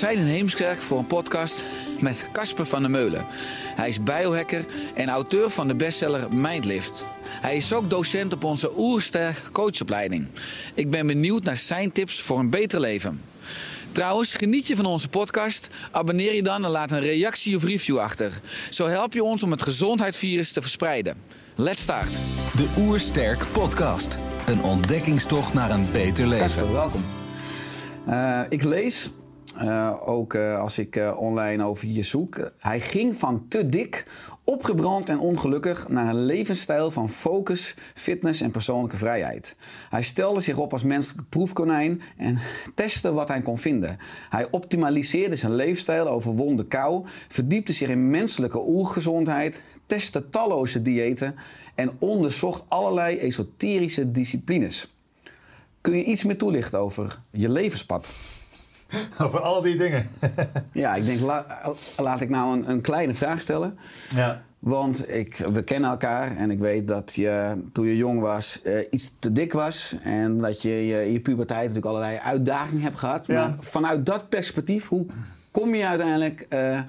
Zijn in Heemskerk voor een podcast met Casper van der Meulen. Hij is biohacker en auteur van de bestseller Mindlift. Hij is ook docent op onze Oersterk coachopleiding. Ik ben benieuwd naar zijn tips voor een beter leven. Trouwens, geniet je van onze podcast? Abonneer je dan en laat een reactie of review achter. Zo help je ons om het gezondheidsvirus te verspreiden. Let's start. De Oersterk Podcast. Een ontdekkingstocht naar een beter leven. Casper, welkom. Eh, ik lees, eh, ook eh, als ik eh, online over je zoek. hij ging van te dik, opgebrand en ongelukkig naar een levensstijl van focus, fitness en persoonlijke vrijheid. Hij stelde zich op als menselijk proefkonijn en testte wat hij kon vinden. Hij optimaliseerde zijn leefstijl, overwon de kou, verdiepte zich in menselijke oergezondheid, testte talloze diëten en onderzocht allerlei esoterische disciplines. Kun je iets meer toelichten over je levenspad? Over al die dingen. Ja, ik denk, la- laat ik nou een, een kleine vraag stellen. ja. Want ik, we kennen elkaar en ik weet dat je toen je jong was eh, iets te dik was. En dat je, je in je puberteit natuurlijk allerlei uitdagingen hebt gehad. Ja. Maar vanuit dat perspectief, hoe kom je uiteindelijk eh, eh,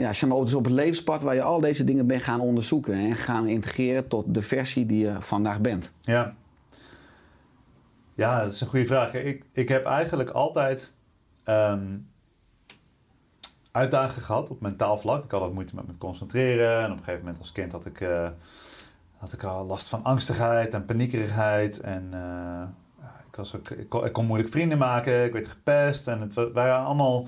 ja, zeg maar, dus op het levenspad waar je al deze dingen bent gaan onderzoeken en gaan integreren tot de versie die je vandaag bent? Ja. Ja, dat is een goede vraag. Ik, ik heb eigenlijk altijd ehm, uitdagingen gehad op mentaal vlak. Ik had wat moeite met me concentreren. En op een gegeven moment als kind had ik, eh, had ik al last van angstigheid en paniekerigheid. En eh, ik, was ook, ik, kon, ik kon moeilijk vrienden maken. Ik werd gepest. En het wa- waren allemaal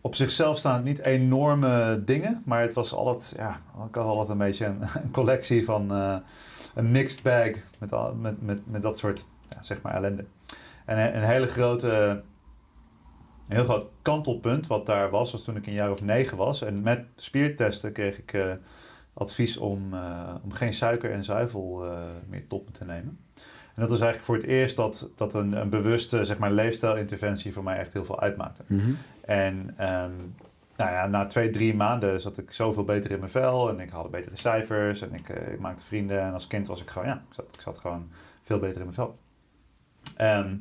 op zichzelf staan niet enorme dingen. Maar het was altijd, ja, ik had altijd een beetje een, een collectie van... eh, een mixed bag met, al, met, met, met dat soort ja, zeg maar ellende. En een, een hele grote, een heel groot kantelpunt wat daar was, was toen ik een jaar of negen was. En met spiertesten kreeg ik eh, advies om, eh, om geen suiker en zuivel eh, meer tot me te nemen. En dat was eigenlijk voor het eerst dat, dat een, een bewuste zeg maar, leefstijlinterventie voor mij echt heel veel uitmaakte. En ehm, nou ja, na twee, drie maanden zat ik zoveel beter in mijn vel en ik had betere cijfers en ik, ik maakte vrienden. En als kind was ik gewoon, ja, ik zat, ik zat gewoon veel beter in mijn vel. Ehm,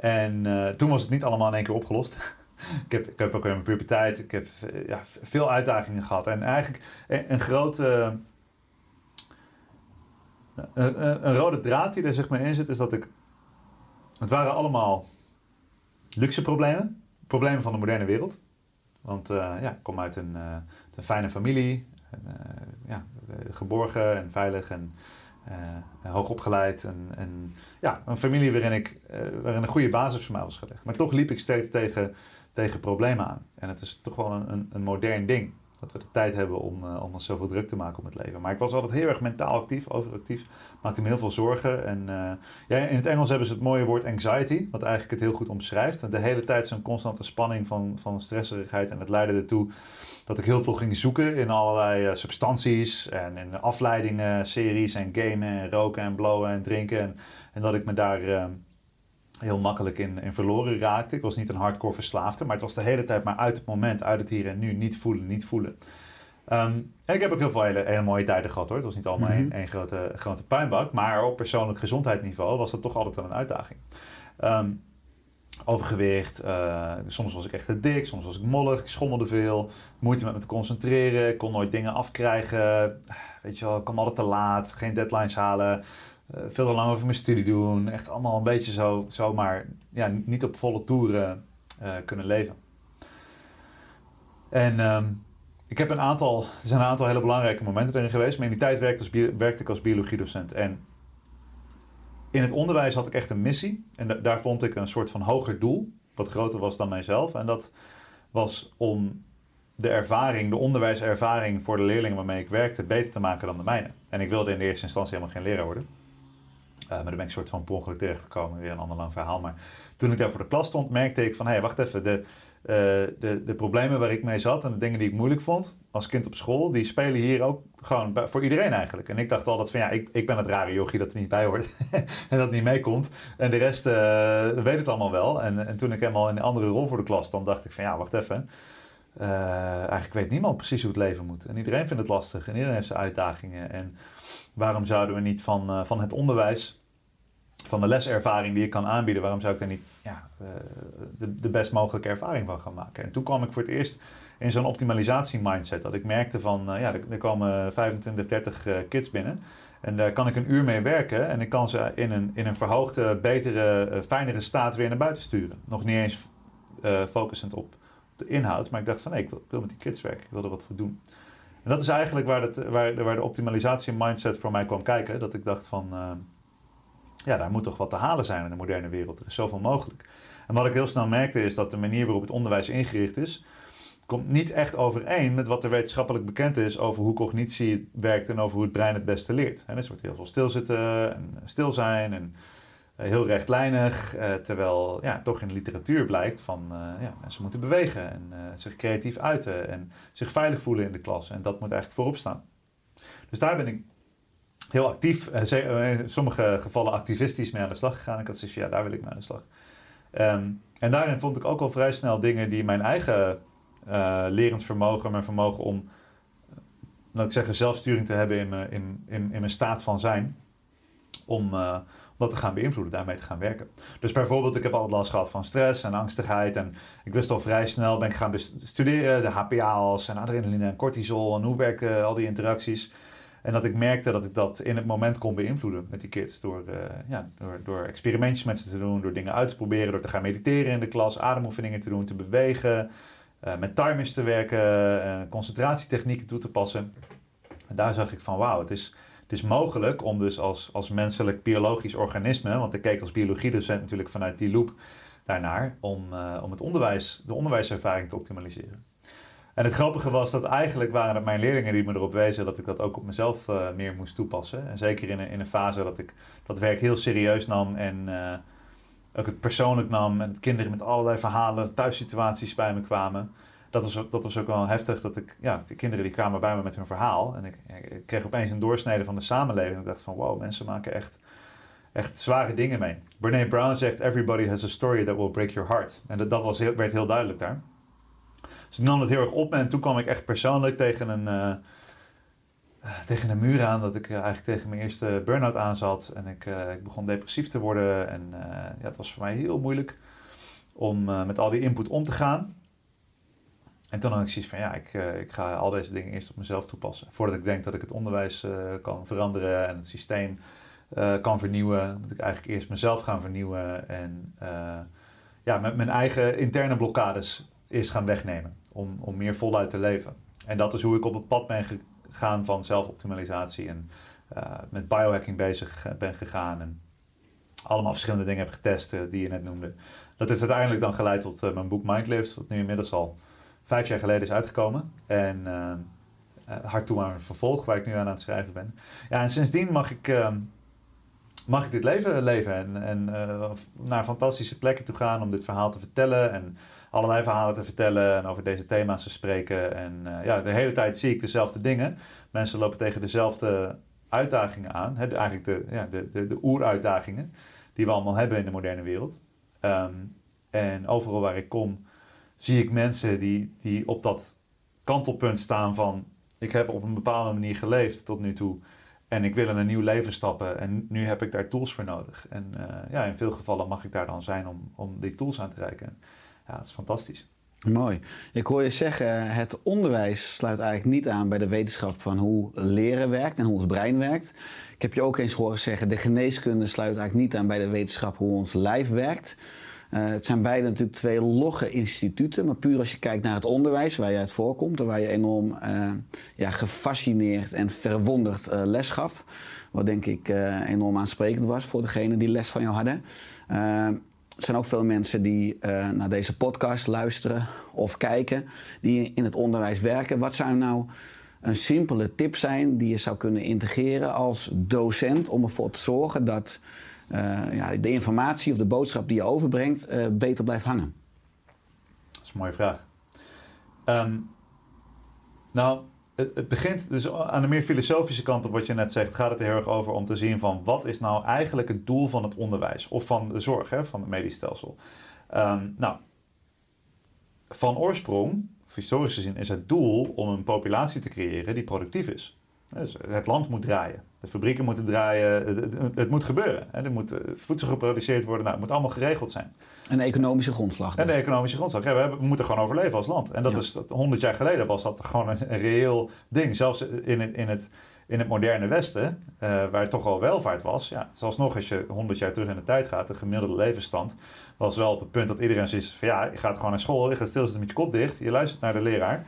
en eh, toen was het niet allemaal in één keer opgelost. ik, heb, ik ook in mijn puberteit, ik heb eh, ja, veel uitdagingen gehad. En eigenlijk een, een grote, een, rode draad die er zeg maar in zit, is dat ik, het waren allemaal luxe problemen. Problemen van de moderne wereld. Want eh, ja, ik kom uit een, eh, een fijne familie. En, eh, ja, eh, geborgen en veilig en eh, hoog opgeleid. En, en ja, een familie waarin, ik, eh, waarin een goede basis voor mij was gelegd. Maar toch liep ik steeds tegen, tegen problemen aan. En het is toch wel een, een modern ding. Dat we de tijd hebben om, om ons zoveel druk te maken om het leven. Maar ik was altijd heel erg mentaal actief, overactief. Maakte me heel veel zorgen. En eh, ja, in het Engels hebben ze het mooie woord anxiety, wat eigenlijk het heel goed omschrijft. De hele tijd zo'n constante spanning van, van stresserigheid. En het leidde ertoe dat ik heel veel ging zoeken in allerlei eh, substanties en in afleidingen, series en gamen en roken en blowen en drinken. En, en dat ik me daar heel makkelijk in, in verloren raakte. Ik was niet een hardcore verslaafde, maar het was de hele tijd maar uit het moment, uit het hier en nu, niet voelen, niet voelen. Ehm, en ik heb ook heel veel hele, hele mooie tijden gehad hoor. Het was niet allemaal één, één grote, grote puinbak. Maar op persoonlijk gezondheidsniveau was dat toch altijd wel een uitdaging. Ehm, overgewicht, eh, soms was ik echt te dik, soms was ik mollig, ik schommelde veel. Moeite met me te concentreren, ik kon nooit dingen afkrijgen. Weet je wel, ik kwam altijd te laat, geen deadlines halen. Eh, veel te lang over mijn studie doen. Echt allemaal een beetje zo, zomaar ja, niet op volle toeren eh, kunnen leven. En ehm, ik heb een aantal, er zijn een aantal hele belangrijke momenten erin geweest. Maar in die tijd werkte, ik als biologiedocent. En in het onderwijs had ik echt een missie. En da- daar vond ik een soort van hoger doel. Wat groter was dan mijzelf. En dat was om de ervaring, de onderwijservaring voor de leerlingen waarmee ik werkte, beter te maken dan de mijne. En ik wilde in de eerste instantie helemaal geen leraar worden. Eh, maar daar ben ik soort van per ongeluk terechtgekomen. Weer een ander lang verhaal. Maar toen ik daar voor de klas stond, merkte ik van... hé, hey, wacht even. De, eh, de, de problemen waar ik mee zat en de dingen die ik moeilijk vond als kind op school... die spelen hier ook gewoon voor iedereen eigenlijk. En ik dacht altijd van ja, ik, ik ben het rare jochie dat er niet bij hoort. en dat niet meekomt. En de rest eh, weet het allemaal wel. En, en toen ik helemaal in een andere rol voor de klas stond, dacht ik van ja, wacht even. Eigenlijk weet niemand precies hoe het leven moet. En iedereen vindt het lastig en iedereen heeft zijn uitdagingen. En waarom zouden we niet van, van het onderwijs, van de leservaring die ik kan aanbieden, waarom zou ik daar niet ja, eh, de, de best mogelijke ervaring van gaan maken? En toen kwam ik voor het eerst in zo'n optimalisatie mindset. Dat ik merkte van, eh, ja, er, komen 25, 30 eh, kids binnen. En daar kan ik een uur mee werken en ik kan ze in een, in een verhoogde, betere, fijnere staat weer naar buiten sturen. Nog niet eens focusend op de inhoud, maar ik dacht van ik wil, wil met die kids werken, ik wil er wat voor doen. En dat is eigenlijk waar, dat, waar, waar de optimalisatie mindset voor mij kwam kijken. Dat ik dacht van, ja, daar moet toch wat te halen zijn in de moderne wereld. Er is zoveel mogelijk. En wat ik heel snel merkte is dat de manier waarop het onderwijs ingericht is, komt niet echt overeen met wat er wetenschappelijk bekend is over hoe cognitie werkt en over hoe het brein het beste leert. En er wordt heel veel stilzitten en stil zijn en eh, heel rechtlijnig, eh, terwijl ja, toch in de literatuur blijkt van eh, ja, mensen moeten bewegen en zich creatief uiten en zich veilig voelen in de klas. En dat moet eigenlijk voorop staan. Dus daar ben ik heel actief, eh, ze- eh, in sommige gevallen activistisch mee aan de slag gegaan. Ik had zoiets van, ja, daar wil ik mee aan de slag. Ehm, en daarin vond ik ook al vrij snel dingen die mijn eigen eh lerend vermogen, mijn vermogen om, eh, laat ik zeggen, zelfsturing te hebben in mijn, in, in, in mijn staat van zijn, om, eh, om dat te gaan beïnvloeden, daarmee te gaan werken. Dus bijvoorbeeld, ik heb altijd last gehad van stress en angstigheid en ik wist al vrij snel, ben ik gaan bestuderen, de HPA's en adrenaline en cortisol en hoe werken al die interacties. En dat ik merkte dat ik dat in het moment kon beïnvloeden met die kids. Door, eh, ja, door, door experimentjes met ze te doen, door dingen uit te proberen, door te gaan mediteren in de klas, ademoefeningen te doen, te bewegen, eh, met timers te werken, eh, concentratietechnieken toe te passen. En daar zag ik van wauw, het is, het is mogelijk om dus als, als menselijk biologisch organisme, want ik keek als biologiedocent natuurlijk vanuit die loop daarnaar, om, om het onderwijs, de onderwijservaring te optimaliseren. En het grappige was dat eigenlijk waren het mijn leerlingen die me erop wezen dat ik dat ook op mezelf eh, meer moest toepassen. En zeker in een, in een fase dat ik dat werk heel serieus nam en eh, ook het persoonlijk nam. En kinderen met allerlei verhalen, thuissituaties bij me kwamen. Dat was, dat was ook wel heftig. Dat ik, ja, de kinderen die kwamen bij me met hun verhaal. En ik, kreeg opeens een doorsnede van de samenleving. En ik dacht van wow, mensen maken echt, echt zware dingen mee. Brene Brown zegt, everybody has a story that will break your heart. En dat, dat was werd heel duidelijk daar. Dus ik nam het heel erg op en toen kwam ik echt persoonlijk tegen een, eh, eh, tegen een muur aan. Dat ik eh, eigenlijk tegen mijn eerste burn-out aan zat. En ik, ik begon depressief te worden. En ja, het was voor mij heel moeilijk om met al die input om te gaan. En toen had ik zoiets van, ja, ik, ik ga al deze dingen eerst op mezelf toepassen. Voordat ik denk dat ik het onderwijs kan veranderen en het systeem kan vernieuwen, moet ik eigenlijk eerst mezelf gaan vernieuwen. En ja, met mijn eigen interne blokkades eerst gaan wegnemen. Om, om meer voluit te leven. En dat is hoe ik op het pad ben gegaan van zelfoptimalisatie. En eh, met biohacking bezig ben gegaan. En allemaal verschillende dingen heb getest eh, die je net noemde. Dat is uiteindelijk dan geleid tot eh, mijn boek Mindlift. Wat nu inmiddels al vijf jaar geleden is uitgekomen. En eh eh, hard toe aan een vervolg waar ik nu aan aan het schrijven ben. Ja, en sindsdien mag ik, eh, mag ik dit leven leven. En, en eh, naar fantastische plekken toe gaan om dit verhaal te vertellen. En allerlei verhalen te vertellen en over deze thema's te spreken. En eh, ja, de hele tijd zie ik dezelfde dingen. Mensen lopen tegen dezelfde uitdagingen aan. Eigenlijk de, ja, de, de, de oeruitdagingen die we allemaal hebben in de moderne wereld. Ehm, en overal waar ik kom, zie ik mensen die, die op dat kantelpunt staan van... ik heb op een bepaalde manier geleefd tot nu toe... en ik wil in een nieuw leven stappen en nu heb ik daar tools voor nodig. En eh, ja, in veel gevallen mag ik daar dan zijn om, om die tools aan te reiken. Ja, het is fantastisch. Mooi. Ik hoor je zeggen, het onderwijs sluit eigenlijk niet aan bij de wetenschap van hoe leren werkt en hoe ons brein werkt. Ik heb je ook eens horen zeggen, de geneeskunde sluit eigenlijk niet aan bij de wetenschap hoe ons lijf werkt. Eh, het zijn beide natuurlijk twee logge instituten. Maar puur als je kijkt naar het onderwijs waar je uit voorkomt... en waar je enorm eh, ja, gefascineerd en verwonderd eh, les gaf... wat denk ik enorm aansprekend was voor degene die les van jou hadden... Er zijn ook veel mensen die eh, naar deze podcast luisteren of kijken... die in het onderwijs werken. Wat zou nou een simpele tip zijn die je zou kunnen integreren als docent... om ervoor te zorgen dat eh, ja, de informatie of de boodschap die je overbrengt eh, beter blijft hangen? Dat is een mooie vraag. Ehm, nou, het, begint dus aan de meer filosofische kant op wat je net zegt. Gaat het er heel erg over om te zien van wat is nou eigenlijk het doel van het onderwijs of van de zorg, hè, van het medisch stelsel. Ehm, nou, van oorsprong, of historisch gezien, is het doel om een populatie te creëren die productief is. Dus het land moet draaien. De fabrieken moeten draaien. Het, het- het moet gebeuren. hè. Er moet voedsel geproduceerd worden. Nou, het moet allemaal geregeld zijn. Een economische grondslag. En dus. de economische grondslag. Ja, we, hebben- we moeten gewoon overleven als land. En dat Ja. is dat- 100 jaar geleden was dat gewoon een, een reëel ding. Zelfs in het, in het, in het moderne Westen, eh, waar toch al welvaart was. Ja, zelfs nog als je 100 jaar terug in de tijd gaat, de gemiddelde levensstand was wel op het punt dat iedereen zoiets van ja, je gaat gewoon naar school, je gaat stilzitten met je kop dicht, je luistert naar de leraar.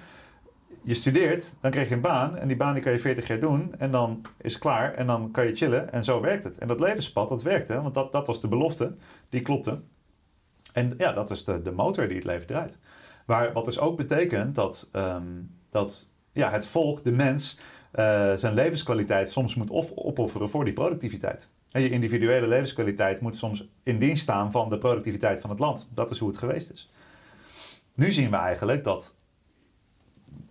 Je studeert, dan krijg je een baan en die baan die kan je 40 jaar doen en dan is het klaar en dan kan je chillen en zo werkt het. En dat levenspad, dat werkte, want dat, dat was de belofte, die klopte. En ja, dat is de, de motor die het leven draait. Waar, wat dus ook betekent dat, ehm, dat ja, het volk, de mens, eh, zijn levenskwaliteit soms moet op- opofferen voor die productiviteit. En je individuele levenskwaliteit moet soms in dienst staan van de productiviteit van het land. Dat is hoe het geweest is. Nu zien we eigenlijk dat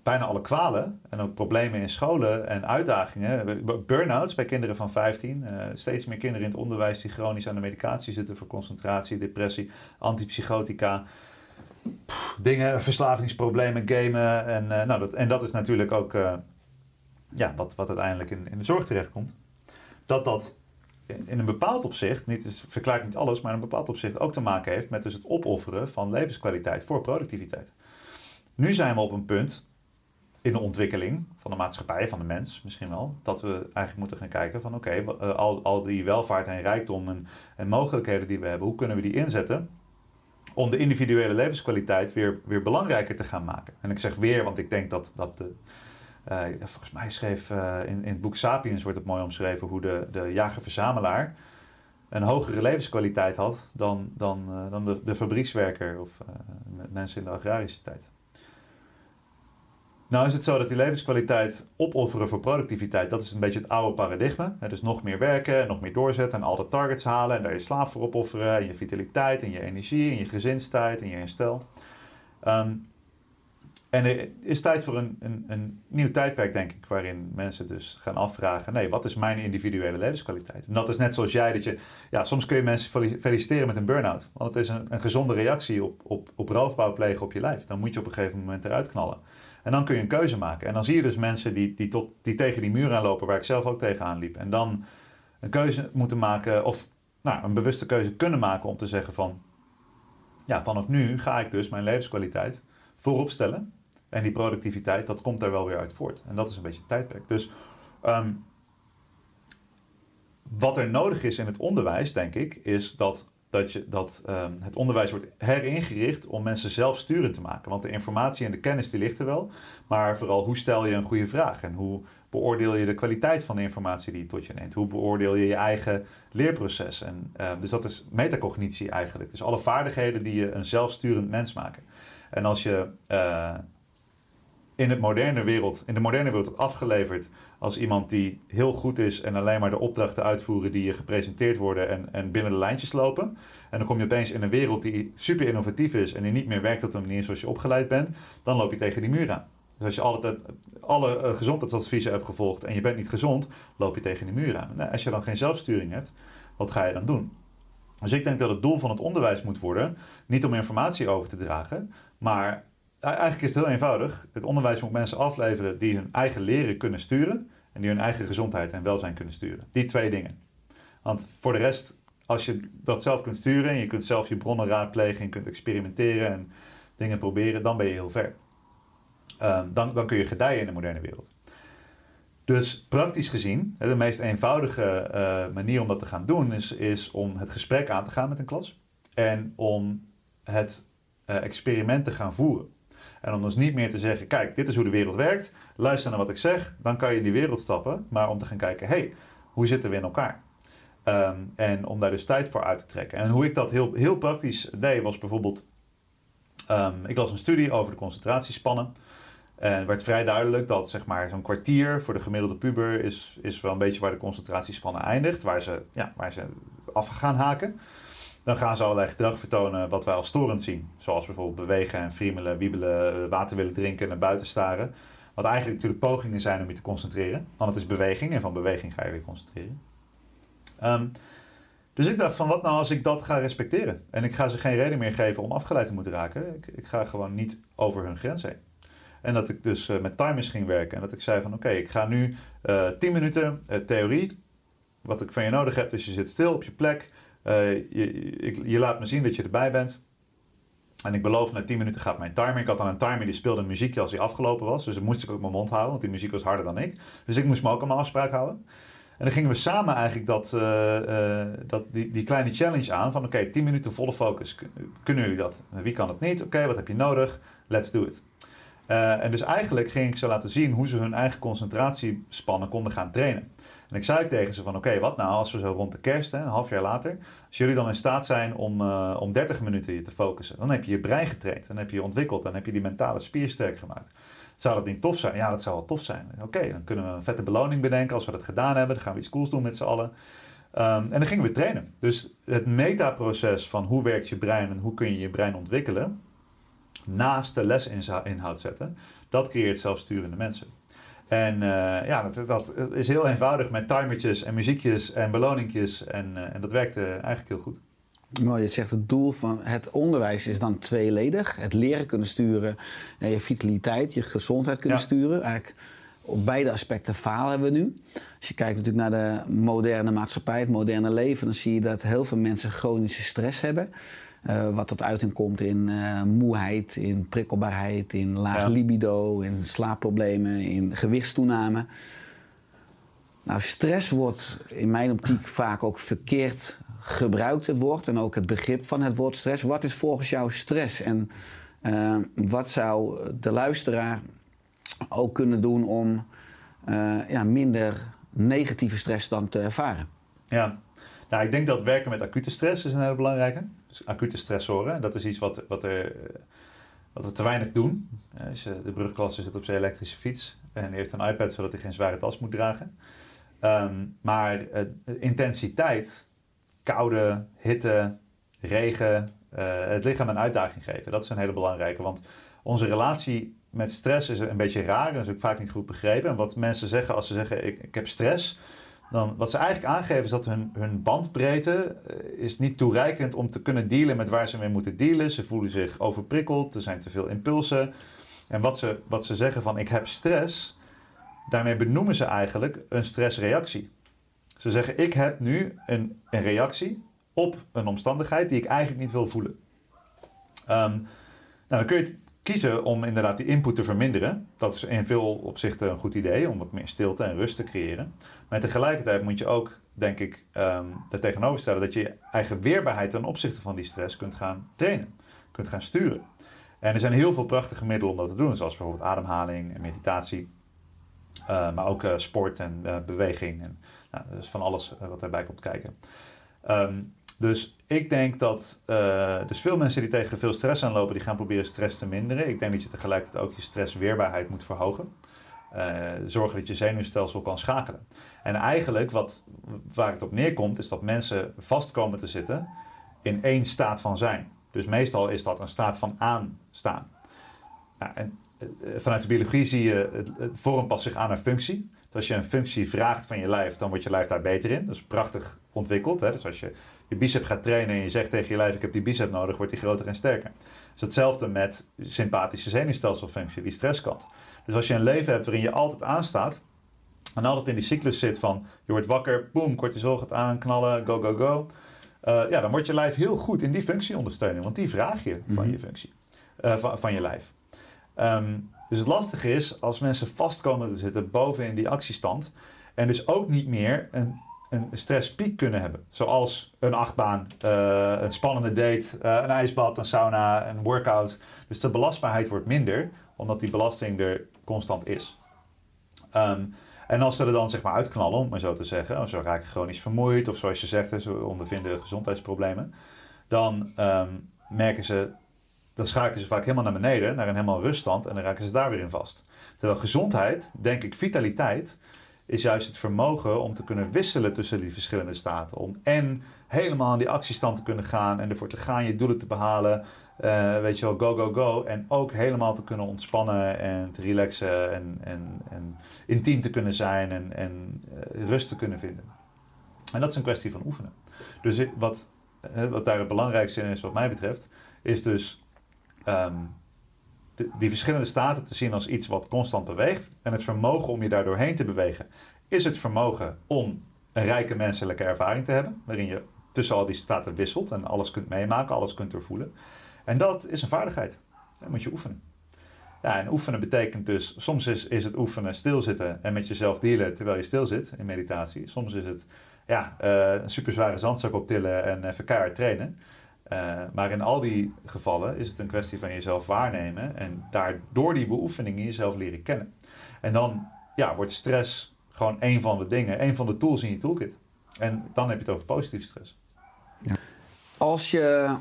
bijna alle kwalen en ook problemen in scholen en uitdagingen, burn-outs bij kinderen van 15, eh, steeds meer kinderen in het onderwijs die chronisch aan de medicatie zitten voor concentratie, depressie, antipsychotica, dingen, verslavingsproblemen, gamen en, eh, nou, dat, en dat is natuurlijk ook eh, ja, wat, wat uiteindelijk in, in de zorg terechtkomt. Dat dat in, een bepaald opzicht, niet, dus niet alles, maar in een bepaald opzicht ook te maken heeft met dus het opofferen van levenskwaliteit voor productiviteit. Nu zijn we op een punt in de ontwikkeling van de maatschappij, van de mens misschien wel, dat we eigenlijk moeten gaan kijken van oké, eh, al, al die welvaart en rijkdom en, en mogelijkheden die we hebben, hoe kunnen we die inzetten om de individuele levenskwaliteit weer, weer belangrijker te gaan maken. En ik zeg weer, want ik denk dat, dat de, eh, volgens mij schreef eh, in, in het boek Sapiens wordt het mooi omschreven hoe de, de jager-verzamelaar een hogere levenskwaliteit had dan, dan, dan de, de fabriekswerker of mensen in de agrarische tijd. Nou is het zo dat die levenskwaliteit opofferen voor productiviteit, dat is een beetje het oude paradigma. Dus nog meer werken en nog meer doorzetten en altijd targets halen en daar je slaap voor opofferen en je vitaliteit en je energie en je gezinstijd en je herstel. Ehm, en er is tijd voor een, een, een nieuw tijdperk, denk ik, waarin mensen dus gaan afvragen: nee, wat is mijn individuele levenskwaliteit? En dat is net zoals jij, dat je, ja, soms kun je mensen fel- feliciteren met een burn-out. Want het is een, een gezonde reactie op, op, op roofbouw plegen op je lijf. Dan moet je op een gegeven moment eruit knallen. En dan kun je een keuze maken. En dan zie je dus mensen die, die, tot, die tegen die muur aanlopen, waar ik zelf ook tegenaan liep. En dan een keuze moeten maken, of nou, een bewuste keuze kunnen maken om te zeggen van... Ja, vanaf nu ga ik dus mijn levenskwaliteit voorop stellen. En die productiviteit, dat komt daar wel weer uit voort. En dat is een beetje het tijdperk. Dus ehm, wat er nodig is in het onderwijs, denk ik, is dat, dat, je, dat ehm, het onderwijs wordt heringericht om mensen zelfsturend te maken. Want de informatie en de kennis die ligt er wel. Maar vooral hoe stel je een goede vraag en hoe beoordeel je de kwaliteit van de informatie die je tot je neemt? Hoe beoordeel je je eigen leerproces? En, eh, dus dat is metacognitie eigenlijk. Dus alle vaardigheden die je een zelfsturend mens maken. En als je eh, in, het moderne wereld, in de moderne wereld afgeleverd als iemand die heel goed is en alleen maar de opdrachten uitvoeren die je gepresenteerd worden en, en binnen de lijntjes lopen. En dan kom je opeens in een wereld die super innovatief is en die niet meer werkt op de manier zoals je opgeleid bent, dan loop je tegen die muur aan. Dus als je altijd, alle eh, gezondheidsadviezen hebt gevolgd en je bent niet gezond, loop je tegen die muur aan. Nou, als je dan geen zelfsturing hebt, wat ga je dan doen? Dus ik denk dat het doel van het onderwijs moet worden, niet om informatie over te dragen, maar eigenlijk is het heel eenvoudig. Het onderwijs moet mensen afleveren die hun eigen leren kunnen sturen en die hun eigen gezondheid en welzijn kunnen sturen. Die twee dingen. Want voor de rest, als je dat zelf kunt sturen en je kunt zelf je bronnen raadplegen en kunt experimenteren en dingen proberen, dan ben je heel ver. Ehm, dan, dan kun je gedijen in de moderne wereld. Dus praktisch gezien, de meest eenvoudige eh, manier om dat te gaan doen is, is om het gesprek aan te gaan met een klas. en om het eh, experiment te gaan voeren. En om dus niet meer te zeggen, kijk, dit is hoe de wereld werkt, luister naar wat ik zeg, dan kan je in die wereld stappen. Maar om te gaan kijken, hey, hoe zitten we in elkaar? Ehm, en om daar dus tijd voor uit te trekken. En hoe ik dat heel, heel praktisch deed, was bijvoorbeeld, ehm, ik las een studie over de concentratiespannen. En het werd vrij duidelijk dat zeg maar, zo'n kwartier voor de gemiddelde puber is, is wel een beetje waar de concentratiespannen eindigt, waar ze, ja, waar ze af gaan haken. Dan gaan ze allerlei gedrag vertonen wat wij als storend zien. Zoals bijvoorbeeld bewegen en friemelen, wiebelen, water willen drinken, naar buiten staren. Wat eigenlijk natuurlijk pogingen zijn om je te concentreren. Want het is beweging en van beweging ga je weer concentreren. Ehm, dus ik dacht van wat nou als ik dat ga respecteren? En ik ga ze geen reden meer geven om afgeleid te moeten raken. Ik, ik ga gewoon niet over hun grens heen. En dat ik dus uh, met timers ging werken. En dat ik zei van oké, ik ga nu uh, eh, 10 minuten theorie. Wat ik van je nodig heb, is je zit stil op je plek. Je, ik, je laat me zien dat je erbij bent. En ik beloof, na 10 minuten gaat mijn timer. Ik had dan een timer die speelde een muziekje als hij afgelopen was. Dus dan moest ik ook mijn mond houden, want die muziek was harder dan ik. Dus ik moest me ook aan mijn afspraak houden. En dan gingen we samen eigenlijk dat, uh, dat, die, die kleine challenge aan. Van oké, okay, 10 minuten volle focus. Kunnen jullie dat? Wie kan het niet? Oké, wat heb je nodig? Let's do it. En dus eigenlijk ging ik ze laten zien hoe ze hun eigen concentratiespannen konden gaan trainen. En ik zei tegen ze van oké, wat nou als we zo rond de kerst, hè, een half jaar later, als jullie dan in staat zijn om, uh, om 30 minuten je te focussen, dan heb je je brein getraind, dan heb je je ontwikkeld, dan heb je die mentale spier sterk gemaakt. Zou dat niet tof zijn? Ja, dat zou wel tof zijn. Oké, dan kunnen we een vette beloning bedenken als we dat gedaan hebben. Dan gaan we iets cools doen met z'n allen. Um, en dan gingen we trainen. Dus het metaproces van hoe werkt je brein en hoe kun je je brein ontwikkelen, naast de lesinhoud zetten, dat creëert zelfsturende mensen. En uh, ja, dat, dat, is heel eenvoudig met timertjes en muziekjes en beloningjes. En, uh, en dat werkte eigenlijk heel goed. Mooi, je zegt het doel van het onderwijs is dan tweeledig. Het leren kunnen sturen en je vitaliteit, je gezondheid kunnen ja. sturen. Eigenlijk op beide aspecten falen we nu. Als je kijkt natuurlijk naar de moderne maatschappij, het moderne leven... dan zie je dat heel veel mensen chronische stress hebben. Uh, wat tot uiting komt in uh, moeheid, in prikkelbaarheid, in laag ja. libido, in slaapproblemen, in gewichtstoename. Nou, stress wordt in mijn optiek vaak ook verkeerd gebruikt, het woord, en ook het begrip van het woord stress. Wat is volgens jou stress? En uh, wat zou de luisteraar ook kunnen doen om ja, minder negatieve stress dan te ervaren? Ja, nou, ik denk dat werken met acute stress is een hele belangrijke. Acute stressoren, dat is iets wat, wat, er, wat we te weinig doen. Als de brugklasse zit op zijn elektrische fiets en heeft een iPad zodat hij geen zware tas moet dragen. Um, maar intensiteit, koude, hitte, regen, het lichaam een uitdaging geven. Dat is een hele belangrijke, want onze relatie met stress is een beetje raar. Dat is ook vaak niet goed begrepen. En wat mensen zeggen als ze zeggen ik, ik heb stress dan wat ze eigenlijk aangeven is dat hun, hun bandbreedte uh, is niet toereikend om te kunnen dealen met waar ze mee moeten dealen. Ze voelen zich overprikkeld, er zijn te veel impulsen. En wat ze, wat ze zeggen van ik heb stress, daarmee benoemen ze eigenlijk een stressreactie. Ze zeggen ik heb nu een, een reactie op een omstandigheid die ik eigenlijk niet wil voelen. Um, nou, dan kun je kiezen om inderdaad die input te verminderen. Dat is in veel opzichten een goed idee om wat meer stilte en rust te creëren. Maar tegelijkertijd moet je ook, denk ik, um, er tegenover stellen dat je je eigen weerbaarheid ten opzichte van die stress kunt gaan trainen, kunt gaan sturen. En er zijn heel veel prachtige middelen om dat te doen, zoals bijvoorbeeld ademhaling en meditatie, uh, maar ook uh, sport en uh, beweging. En, nou, dus van alles wat daarbij komt kijken. Um, dus ik denk dat uh, dus veel mensen die tegen veel stress aanlopen, die gaan proberen stress te minderen. Ik denk dat je tegelijkertijd ook je stressweerbaarheid moet verhogen. Uh, zorgen dat je zenuwstelsel kan schakelen. En eigenlijk wat, waar het op neerkomt, is dat mensen vast komen te zitten in één staat van zijn. Dus meestal is dat een staat van aanstaan. Nou, en uh, vanuit de biologie zie je, het, het vorm past zich aan een functie. Dus als je een functie vraagt van je lijf, dan wordt je lijf daar beter in. Dat is prachtig ontwikkeld. Hè? Dus als je je bicep gaat trainen en je zegt tegen je lijf: Ik heb die bicep nodig, wordt die groter en sterker. Het is hetzelfde met sympathische zenuwstelselfunctie, die stresskant. Dus als je een leven hebt waarin je altijd aanstaat en altijd in die cyclus zit van je wordt wakker, boem, cortisol gaat aanknallen, go, go, go. Uh, ja, dan wordt je lijf heel goed in die functie ondersteunen, want die vraag je van mhm. je functie, uh, van, van je lijf. Um, dus het lastige is als mensen vastkomen te zitten boven in die actiestand en dus ook niet meer een een stresspiek kunnen hebben. Zoals een achtbaan, eh, een spannende date, eh, een ijsbad, een sauna, een workout. Dus de belastbaarheid wordt minder, omdat die belasting er constant is. Ehm, en als ze er dan zeg maar uitknallen, om maar zo te zeggen, of zo raken chronisch vermoeid, of zoals je zegt, ze ondervinden gezondheidsproblemen, dan ehm, merken ze, dan schakelen ze vaak helemaal naar beneden, naar een helemaal ruststand, en dan raken ze daar weer in vast. Terwijl gezondheid, denk ik, vitaliteit, is juist het vermogen om te kunnen wisselen tussen die verschillende staten. Om en helemaal in die actiestand te kunnen gaan en ervoor te gaan je doelen te behalen. Eh, weet je wel, go, go, go. En ook helemaal te kunnen ontspannen en te relaxen en, en, en intiem te kunnen zijn en, en eh, rust te kunnen vinden. En dat is een kwestie van oefenen. Dus wat, eh, wat daar het belangrijkste in is, wat mij betreft, is dus ehm, die verschillende staten te zien als iets wat constant beweegt. En het vermogen om je daar doorheen te bewegen, is het vermogen om een rijke menselijke ervaring te hebben, waarin je tussen al die staten wisselt en alles kunt meemaken, alles kunt doorvoelen. En dat is een vaardigheid. Dat moet je oefenen. Ja, en oefenen betekent dus, soms is, is het oefenen stilzitten en met jezelf dealen terwijl je stil zit in meditatie. Soms is het ja, eh, een super zware zandzak optillen en even trainen. Eh, maar in al die gevallen is het een kwestie van jezelf waarnemen en daardoor die beoefeningen jezelf leren kennen. En dan ja, wordt stress gewoon een van de dingen, een van de tools in je toolkit. En dan heb je het over positieve stress. Als je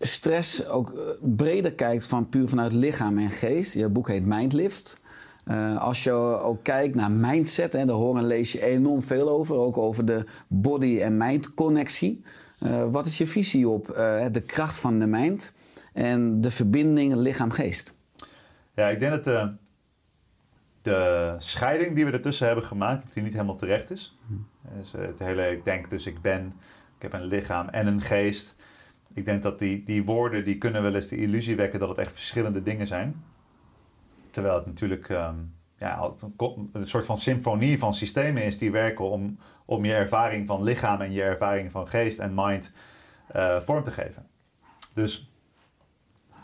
stress ook eh, breder kijkt van puur vanuit lichaam en geest. Je boek heet Mindlift. Eh, als je ook kijkt naar mindset, hè, daar hoor en lees je enorm veel over. Ook over de body- en mind-connectie. Eh, wat is je visie op eh, de kracht van de mind en de verbinding lichaam-geest? Ja, ik denk dat de, de scheiding die we ertussen hebben gemaakt, dat die niet helemaal terecht is. Dus eh, het hele, ik denk dus ik ben, ik heb een lichaam en een geest. Ik denk dat die, die woorden, die kunnen wel eens de illusie wekken dat het echt verschillende dingen zijn. Terwijl het natuurlijk ehm, ja, een soort van symfonie van systemen is die werken om, om je ervaring van lichaam en je ervaring van geest en mind eh, vorm te geven. Dus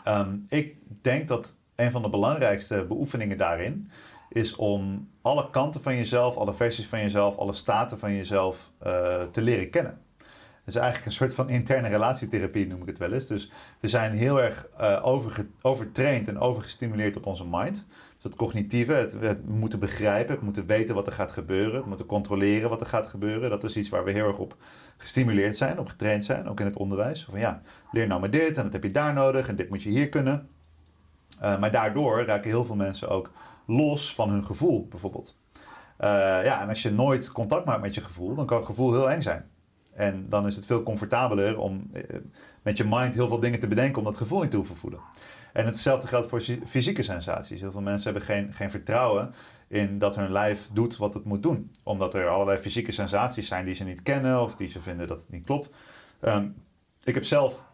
Ehm, ik denk dat een van de belangrijkste beoefeningen daarin is om alle kanten van jezelf, alle versies van jezelf, alle staten van jezelf eh, te leren kennen. Het is eigenlijk een soort van interne relatietherapie, noem ik het wel eens. Dus we zijn heel erg overge- overtraind en overgestimuleerd op onze mind. Dus het cognitieve, het, moeten begrijpen, het moeten weten wat er gaat gebeuren, het moeten controleren wat er gaat gebeuren. Dat is iets waar we heel erg op gestimuleerd zijn, op getraind zijn, ook in het onderwijs. Van ja, leer nou maar dit en dat heb je daar nodig en dit moet je hier kunnen. Uh, maar daardoor raken heel veel mensen ook los van hun gevoel, bijvoorbeeld. Uh, ja, en als je nooit contact maakt met je gevoel, dan kan het gevoel heel eng zijn. En dan is het veel comfortabeler om uh, met je mind heel veel dingen te bedenken om dat gevoel niet te hoeven voelen. En hetzelfde geldt voor fysieke sensaties. Heel veel mensen hebben geen, geen vertrouwen in dat hun lijf doet wat het moet doen. Omdat er allerlei fysieke sensaties zijn die ze niet kennen of die ze vinden dat het niet klopt. Um, ik heb zelf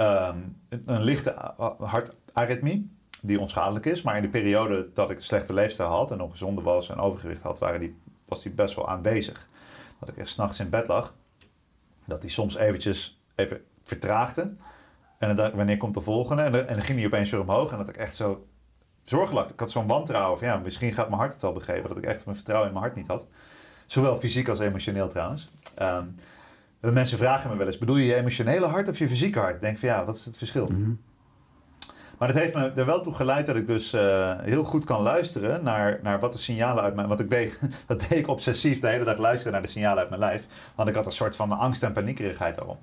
um, een lichte hartaritmie die onschadelijk is. Maar in de periode dat ik een slechte leefstijl had en ongezonde was en overgewicht had, waren die, was die best wel aanwezig. Dat ik echt s'nachts in bed lag. Dat die soms eventjes even vertraagde. En dan dacht ik, wanneer komt de volgende? En dan, en dan ging die opeens weer omhoog. En dat ik echt zo zorgelijk. Ik had zo'n wantrouwen van ja, misschien gaat mijn hart het wel begeven. Dat ik echt mijn vertrouwen in mijn hart niet had. Zowel fysiek als emotioneel trouwens. Um, mensen vragen me wel eens, bedoel je je emotionele hart of je fysieke hart? Ik denk van ja, wat is het verschil? Mm -hmm. Maar dat heeft me er wel toe geleid dat ik dus uh, heel goed kan luisteren naar, naar wat de signalen uit mijn... Want ik deed, dat deed ik obsessief de hele dag luisteren naar de signalen uit mijn lijf. Want ik had een soort van angst en paniekerigheid daarom.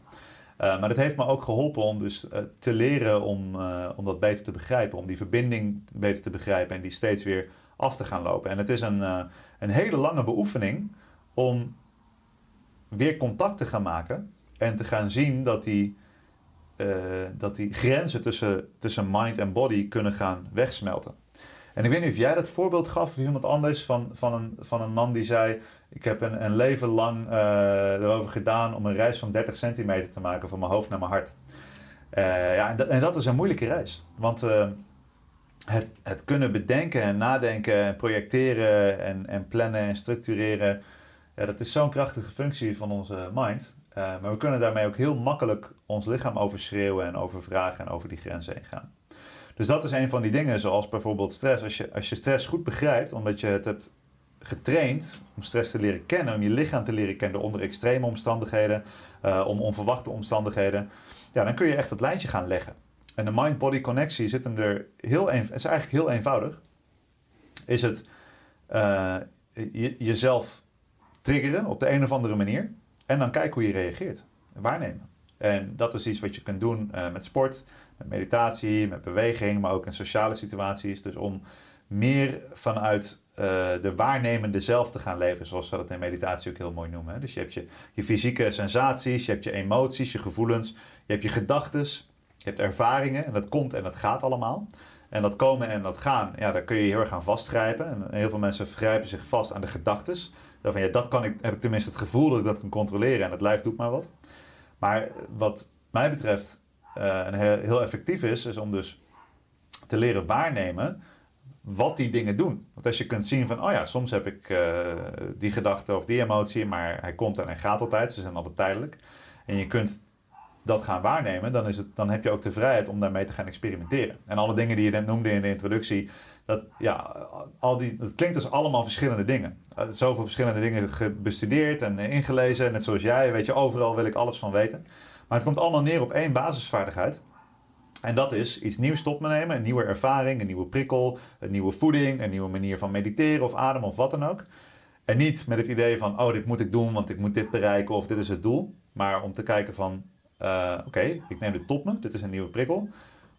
Uh, maar dat heeft me ook geholpen om dus uh, te leren om, uh, om dat beter te begrijpen. Om die verbinding beter te begrijpen en die steeds weer af te gaan lopen. En het is een, een hele lange beoefening om weer contact te gaan maken. En te gaan zien dat die, dat die grenzen tussen, tussen mind en body kunnen gaan wegsmelten. En ik weet niet of jij dat voorbeeld gaf of iemand anders van, van, een, van een man die zei... Ik heb een, een leven lang uh, erover gedaan om een reis van 30 centimeter te maken van mijn hoofd naar mijn hart. Uh, ja, en, dat, en dat is een moeilijke reis. Want uh, het, het kunnen bedenken en nadenken en projecteren en, en plannen en structureren... Ja, dat is zo'n krachtige functie van onze mind. maar we kunnen daarmee ook heel makkelijk ons lichaam overschreeuwen en overvragen en over die grenzen heen gaan. Dus dat is een van die dingen, zoals bijvoorbeeld stress. Als je, als je stress goed begrijpt, omdat je het hebt getraind om stress te leren kennen, om je lichaam te leren kennen onder extreme omstandigheden, uh, om onverwachte omstandigheden, ja, dan kun je echt het lijntje gaan leggen. En de mind-body connectie zit hem er heel een, is eigenlijk heel eenvoudig. Is het je, jezelf triggeren op de een of andere manier en dan kijken hoe je reageert. Waarnemen. En dat is iets wat je kunt doen uh, met sport, met meditatie, met beweging, maar ook in sociale situaties. Dus om meer vanuit de waarnemende zelf te gaan leven, zoals ze dat in meditatie ook heel mooi noemen. Hè? Dus je hebt je, je fysieke sensaties, je hebt je emoties, je gevoelens, je hebt je gedachten, je hebt ervaringen en dat komt en dat gaat allemaal. En dat komen en dat gaan, ja, daar kun je heel erg aan vastgrijpen. En heel veel mensen grijpen zich vast aan de gedachten. Van ja, dat kan ik, heb ik tenminste het gevoel dat ik dat kan controleren en het lijf doet maar wat. Maar wat mij betreft uh, heel, heel effectief is, is om dus te leren waarnemen wat die dingen doen. Want als je kunt zien van, oh ja, soms heb ik uh, die gedachte of die emotie, maar hij komt en hij gaat altijd, ze zijn altijd tijdelijk. En je kunt dat gaan waarnemen, dan, is het, dan heb je ook de vrijheid om daarmee te gaan experimenteren. En alle dingen die je net noemde in de introductie, dat, ja, al die, dat klinkt als allemaal verschillende dingen. Uh, zoveel verschillende dingen bestudeerd en ingelezen, net zoals jij, weet je, overal wil ik alles van weten. Maar het komt allemaal neer op één basisvaardigheid. En dat is iets nieuws tot me nemen, een nieuwe ervaring, een nieuwe prikkel, een nieuwe voeding, een nieuwe manier van mediteren of ademen of wat dan ook. En niet met het idee van, oh, dit moet ik doen, want ik moet dit bereiken of dit is het doel. Maar om te kijken van, uh, oké, ik neem dit tot me, dit is een nieuwe prikkel.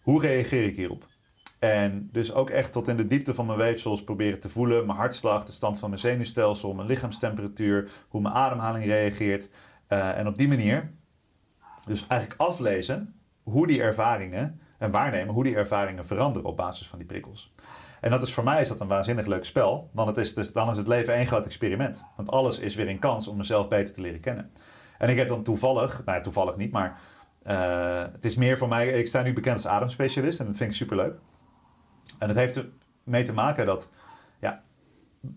Hoe reageer ik hierop? En dus ook echt tot in de diepte van mijn weefsels proberen te voelen, mijn hartslag, de stand van mijn zenuwstelsel, mijn lichaamstemperatuur, hoe mijn ademhaling reageert. Uh, en op die manier dus eigenlijk aflezen hoe die ervaringen en waarnemen hoe die ervaringen veranderen op basis van die prikkels. En dat is voor mij is dat een waanzinnig leuk spel, want het is dus, dan is het leven één groot experiment. Want alles is weer een kans om mezelf beter te leren kennen. En ik heb dan toevallig, nou ja, toevallig niet, maar uh, het is meer voor mij, ik sta nu bekend als ademspecialist en dat vind ik superleuk. En het heeft ermee te maken dat, ja,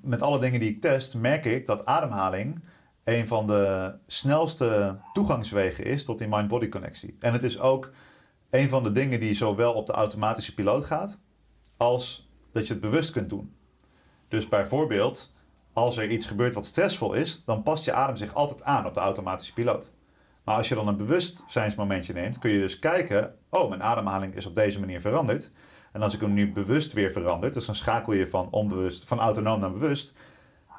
met alle dingen die ik test, merk ik dat ademhaling een van de snelste toegangswegen is tot die mind-body connectie. En het is ook een van de dingen die zowel op de automatische piloot gaat, als dat je het bewust kunt doen. Dus bijvoorbeeld, als er iets gebeurt wat stressvol is, dan past je adem zich altijd aan op de automatische piloot. Maar als je dan een bewustzijnsmomentje neemt, kun je dus kijken: oh, mijn ademhaling is op deze manier veranderd. En als ik hem nu bewust weer verander, dus dan schakel je van, onbewust, van autonoom naar bewust,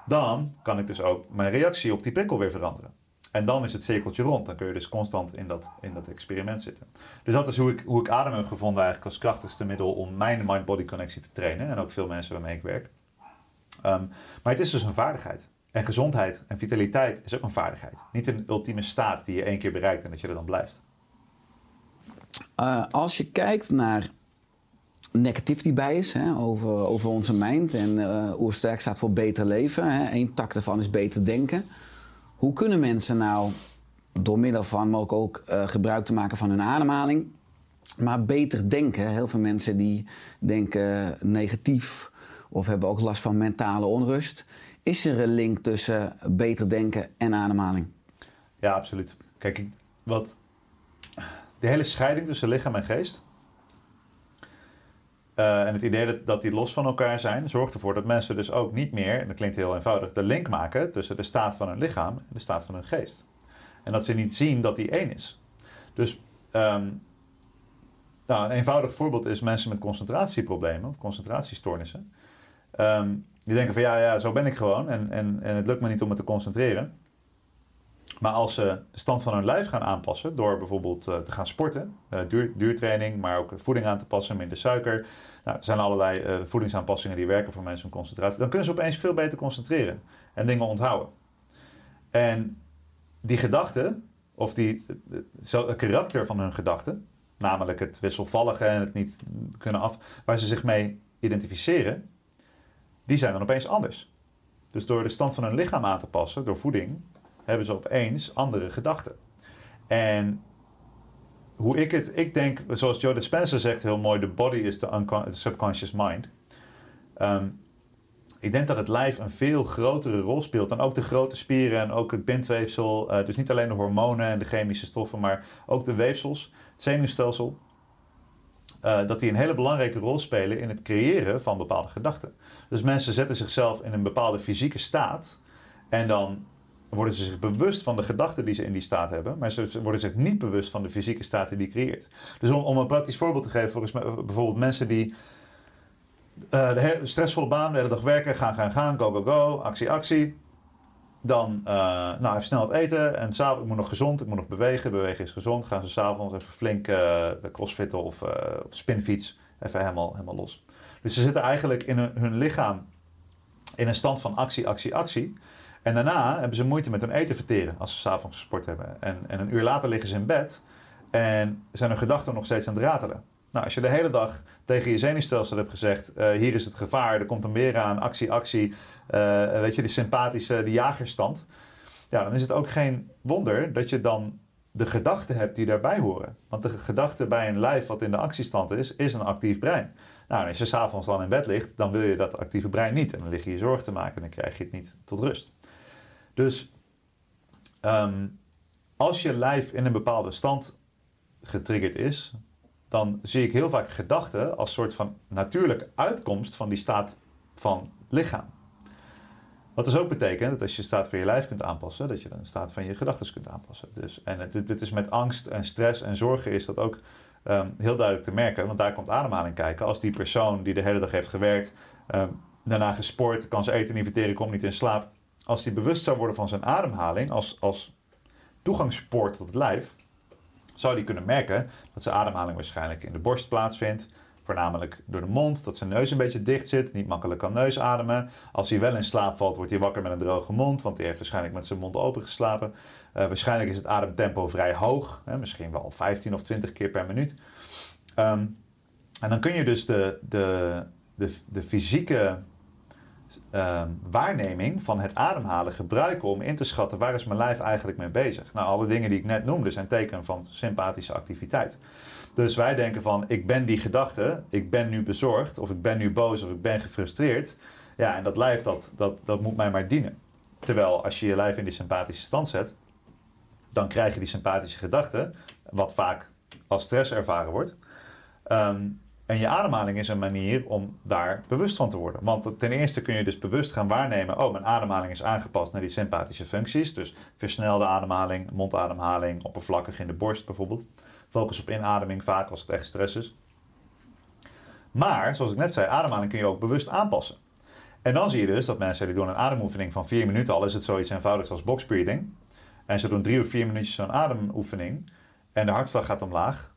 dan kan ik dus ook mijn reactie op die prikkel weer veranderen. En dan is het cirkeltje rond. Dan kun je dus constant in dat, in dat experiment zitten. Dus dat is hoe ik, hoe ik adem heb gevonden eigenlijk als krachtigste middel om mijn mind-body connectie te trainen. En ook veel mensen waarmee ik werk. Um, maar het is dus een vaardigheid. En gezondheid en vitaliteit is ook een vaardigheid. Niet een ultieme staat die je één keer bereikt en dat je er dan blijft. Uh, als je kijkt naar negativity bias hè, over, over onze mind. En uh, Oersterk staat voor beter leven. Hè. Eén tak daarvan is beter denken. Hoe kunnen mensen nou door middel van mogelijk ook uh, gebruik te maken van hun ademhaling, maar beter denken? Heel veel mensen die denken negatief of hebben ook last van mentale onrust. Is er een link tussen beter denken en ademhaling? Ja, absoluut. Kijk, wat de hele scheiding tussen lichaam en geest uh, en het idee dat, dat die los van elkaar zijn, zorgt ervoor dat mensen dus ook niet meer, en dat klinkt heel eenvoudig, de link maken tussen de staat van hun lichaam en de staat van hun geest. En dat ze niet zien dat die één is. Dus um, nou, een eenvoudig voorbeeld is mensen met concentratieproblemen of concentratiestoornissen. Um, die denken van ja, ja, zo ben ik gewoon en, en, en het lukt me niet om me te concentreren. Maar als ze de stand van hun lijf gaan aanpassen door bijvoorbeeld uh, te gaan sporten, duur, duurtraining, maar ook voeding aan te passen, minder suiker. Nou, er zijn allerlei voedingsaanpassingen die werken voor mensen om concentratie. Dan kunnen ze opeens veel beter concentreren en dingen onthouden. En die gedachten, of die, het karakter van hun gedachten, namelijk het wisselvallige en het niet kunnen af, waar ze zich mee identificeren, die zijn dan opeens anders. Dus door de stand van hun lichaam aan te passen, door voeding, hebben ze opeens andere gedachten. En hoe ik het, ik denk, zoals Joe Spencer zegt heel mooi, the body is the, subconscious mind. Um, ik denk dat het lijf een veel grotere rol speelt dan ook de grote spieren en ook het bindweefsel. Dus niet alleen de hormonen en de chemische stoffen, maar ook de weefsels, het zenuwstelsel. eh, dat die een hele belangrijke rol spelen in het creëren van bepaalde gedachten. Dus mensen zetten zichzelf in een bepaalde fysieke staat en dan worden ze zich bewust van de gedachten die ze in die staat hebben, maar ze worden zich niet bewust van de fysieke staat die die creëert. Dus om, om een praktisch voorbeeld te geven, volgens mij bijvoorbeeld mensen die eh, de stressvolle baan, de hele werken, gaan, gaan, gaan, go, go, go, actie, actie. Dan uh, nou, even snel wat eten en s'avonds, ik moet nog gezond, ik moet nog bewegen. Bewegen is gezond. Gaan ze s'avonds even flink uh, crossfitten of uh, op spinfiets even helemaal, helemaal los. Dus ze zitten eigenlijk in hun, lichaam in een stand van actie, actie, actie. En daarna hebben ze moeite met hun eten verteren als ze s'avonds gesport hebben. En, en een uur later liggen ze in bed en zijn hun gedachten nog steeds aan het ratelen. Nou, als je de hele dag tegen je zenuwstelsel hebt gezegd: uh, hier is het gevaar, er komt een meer aan, actie, actie. Uh, weet je, die sympathische, die jagerstand. Ja, dan is het ook geen wonder dat je dan de gedachten hebt die daarbij horen. Want de gedachte bij een lijf wat in de actiestand is, is een actief brein. Nou, als je s'avonds dan in bed ligt, dan wil je dat actieve brein niet. En dan lig je je zorg te maken en dan krijg je het niet tot rust. Dus um, als je lijf in een bepaalde stand getriggerd is, dan zie ik heel vaak gedachten als soort van natuurlijke uitkomst van die staat van lichaam. Wat dus ook betekent dat als je staat van je lijf kunt aanpassen, dat je dan de staat van je gedachten kunt aanpassen. Dus, en dit, is met angst en stress en zorgen is dat ook um, heel duidelijk te merken, want daar komt ademhaling kijken. Als die persoon die de hele dag heeft gewerkt, um, daarna gesport, kan ze eten niet verteren, komt niet in slaap. Als die bewust zou worden van zijn ademhaling als, als toegangspoort tot het lijf, zou die kunnen merken dat zijn ademhaling waarschijnlijk in de borst plaatsvindt. Voornamelijk door de mond, dat zijn neus een beetje dicht zit, niet makkelijk kan neusademen. Als hij wel in slaap valt, wordt hij wakker met een droge mond, want hij heeft waarschijnlijk met zijn mond open geslapen. Uh, waarschijnlijk is het ademtempo vrij hoog, hè, misschien wel 15 of 20 keer per minuut. Um, en dan kun je dus de, de, de, de fysieke um, waarneming van het ademhalen gebruiken om in te schatten waar is mijn lijf eigenlijk mee bezig. Nou, alle dingen die ik net noemde zijn teken van sympathische activiteit. Dus wij denken van ik ben die gedachte, ik ben nu bezorgd of ik ben nu boos of ik ben gefrustreerd. Ja, en dat lijf dat, dat, dat moet mij maar dienen. Terwijl als je je lijf in die sympathische stand zet, dan krijg je die sympathische gedachte, wat vaak als stress ervaren wordt. Um, en je ademhaling is een manier om daar bewust van te worden. Want ten eerste kun je dus bewust gaan waarnemen: oh, mijn ademhaling is aangepast naar die sympathische functies. Dus versnelde ademhaling, mondademhaling, oppervlakkig in de borst bijvoorbeeld. Focus op inademing vaak als het echt stress is. Maar, zoals ik net zei, ademhaling kun je ook bewust aanpassen. En dan zie je dus dat mensen die doen een ademoefening van 4 minuten, al is het zoiets eenvoudigs als box breathing. En ze doen drie of vier minuutjes zo'n ademoefening en de hartslag gaat omlaag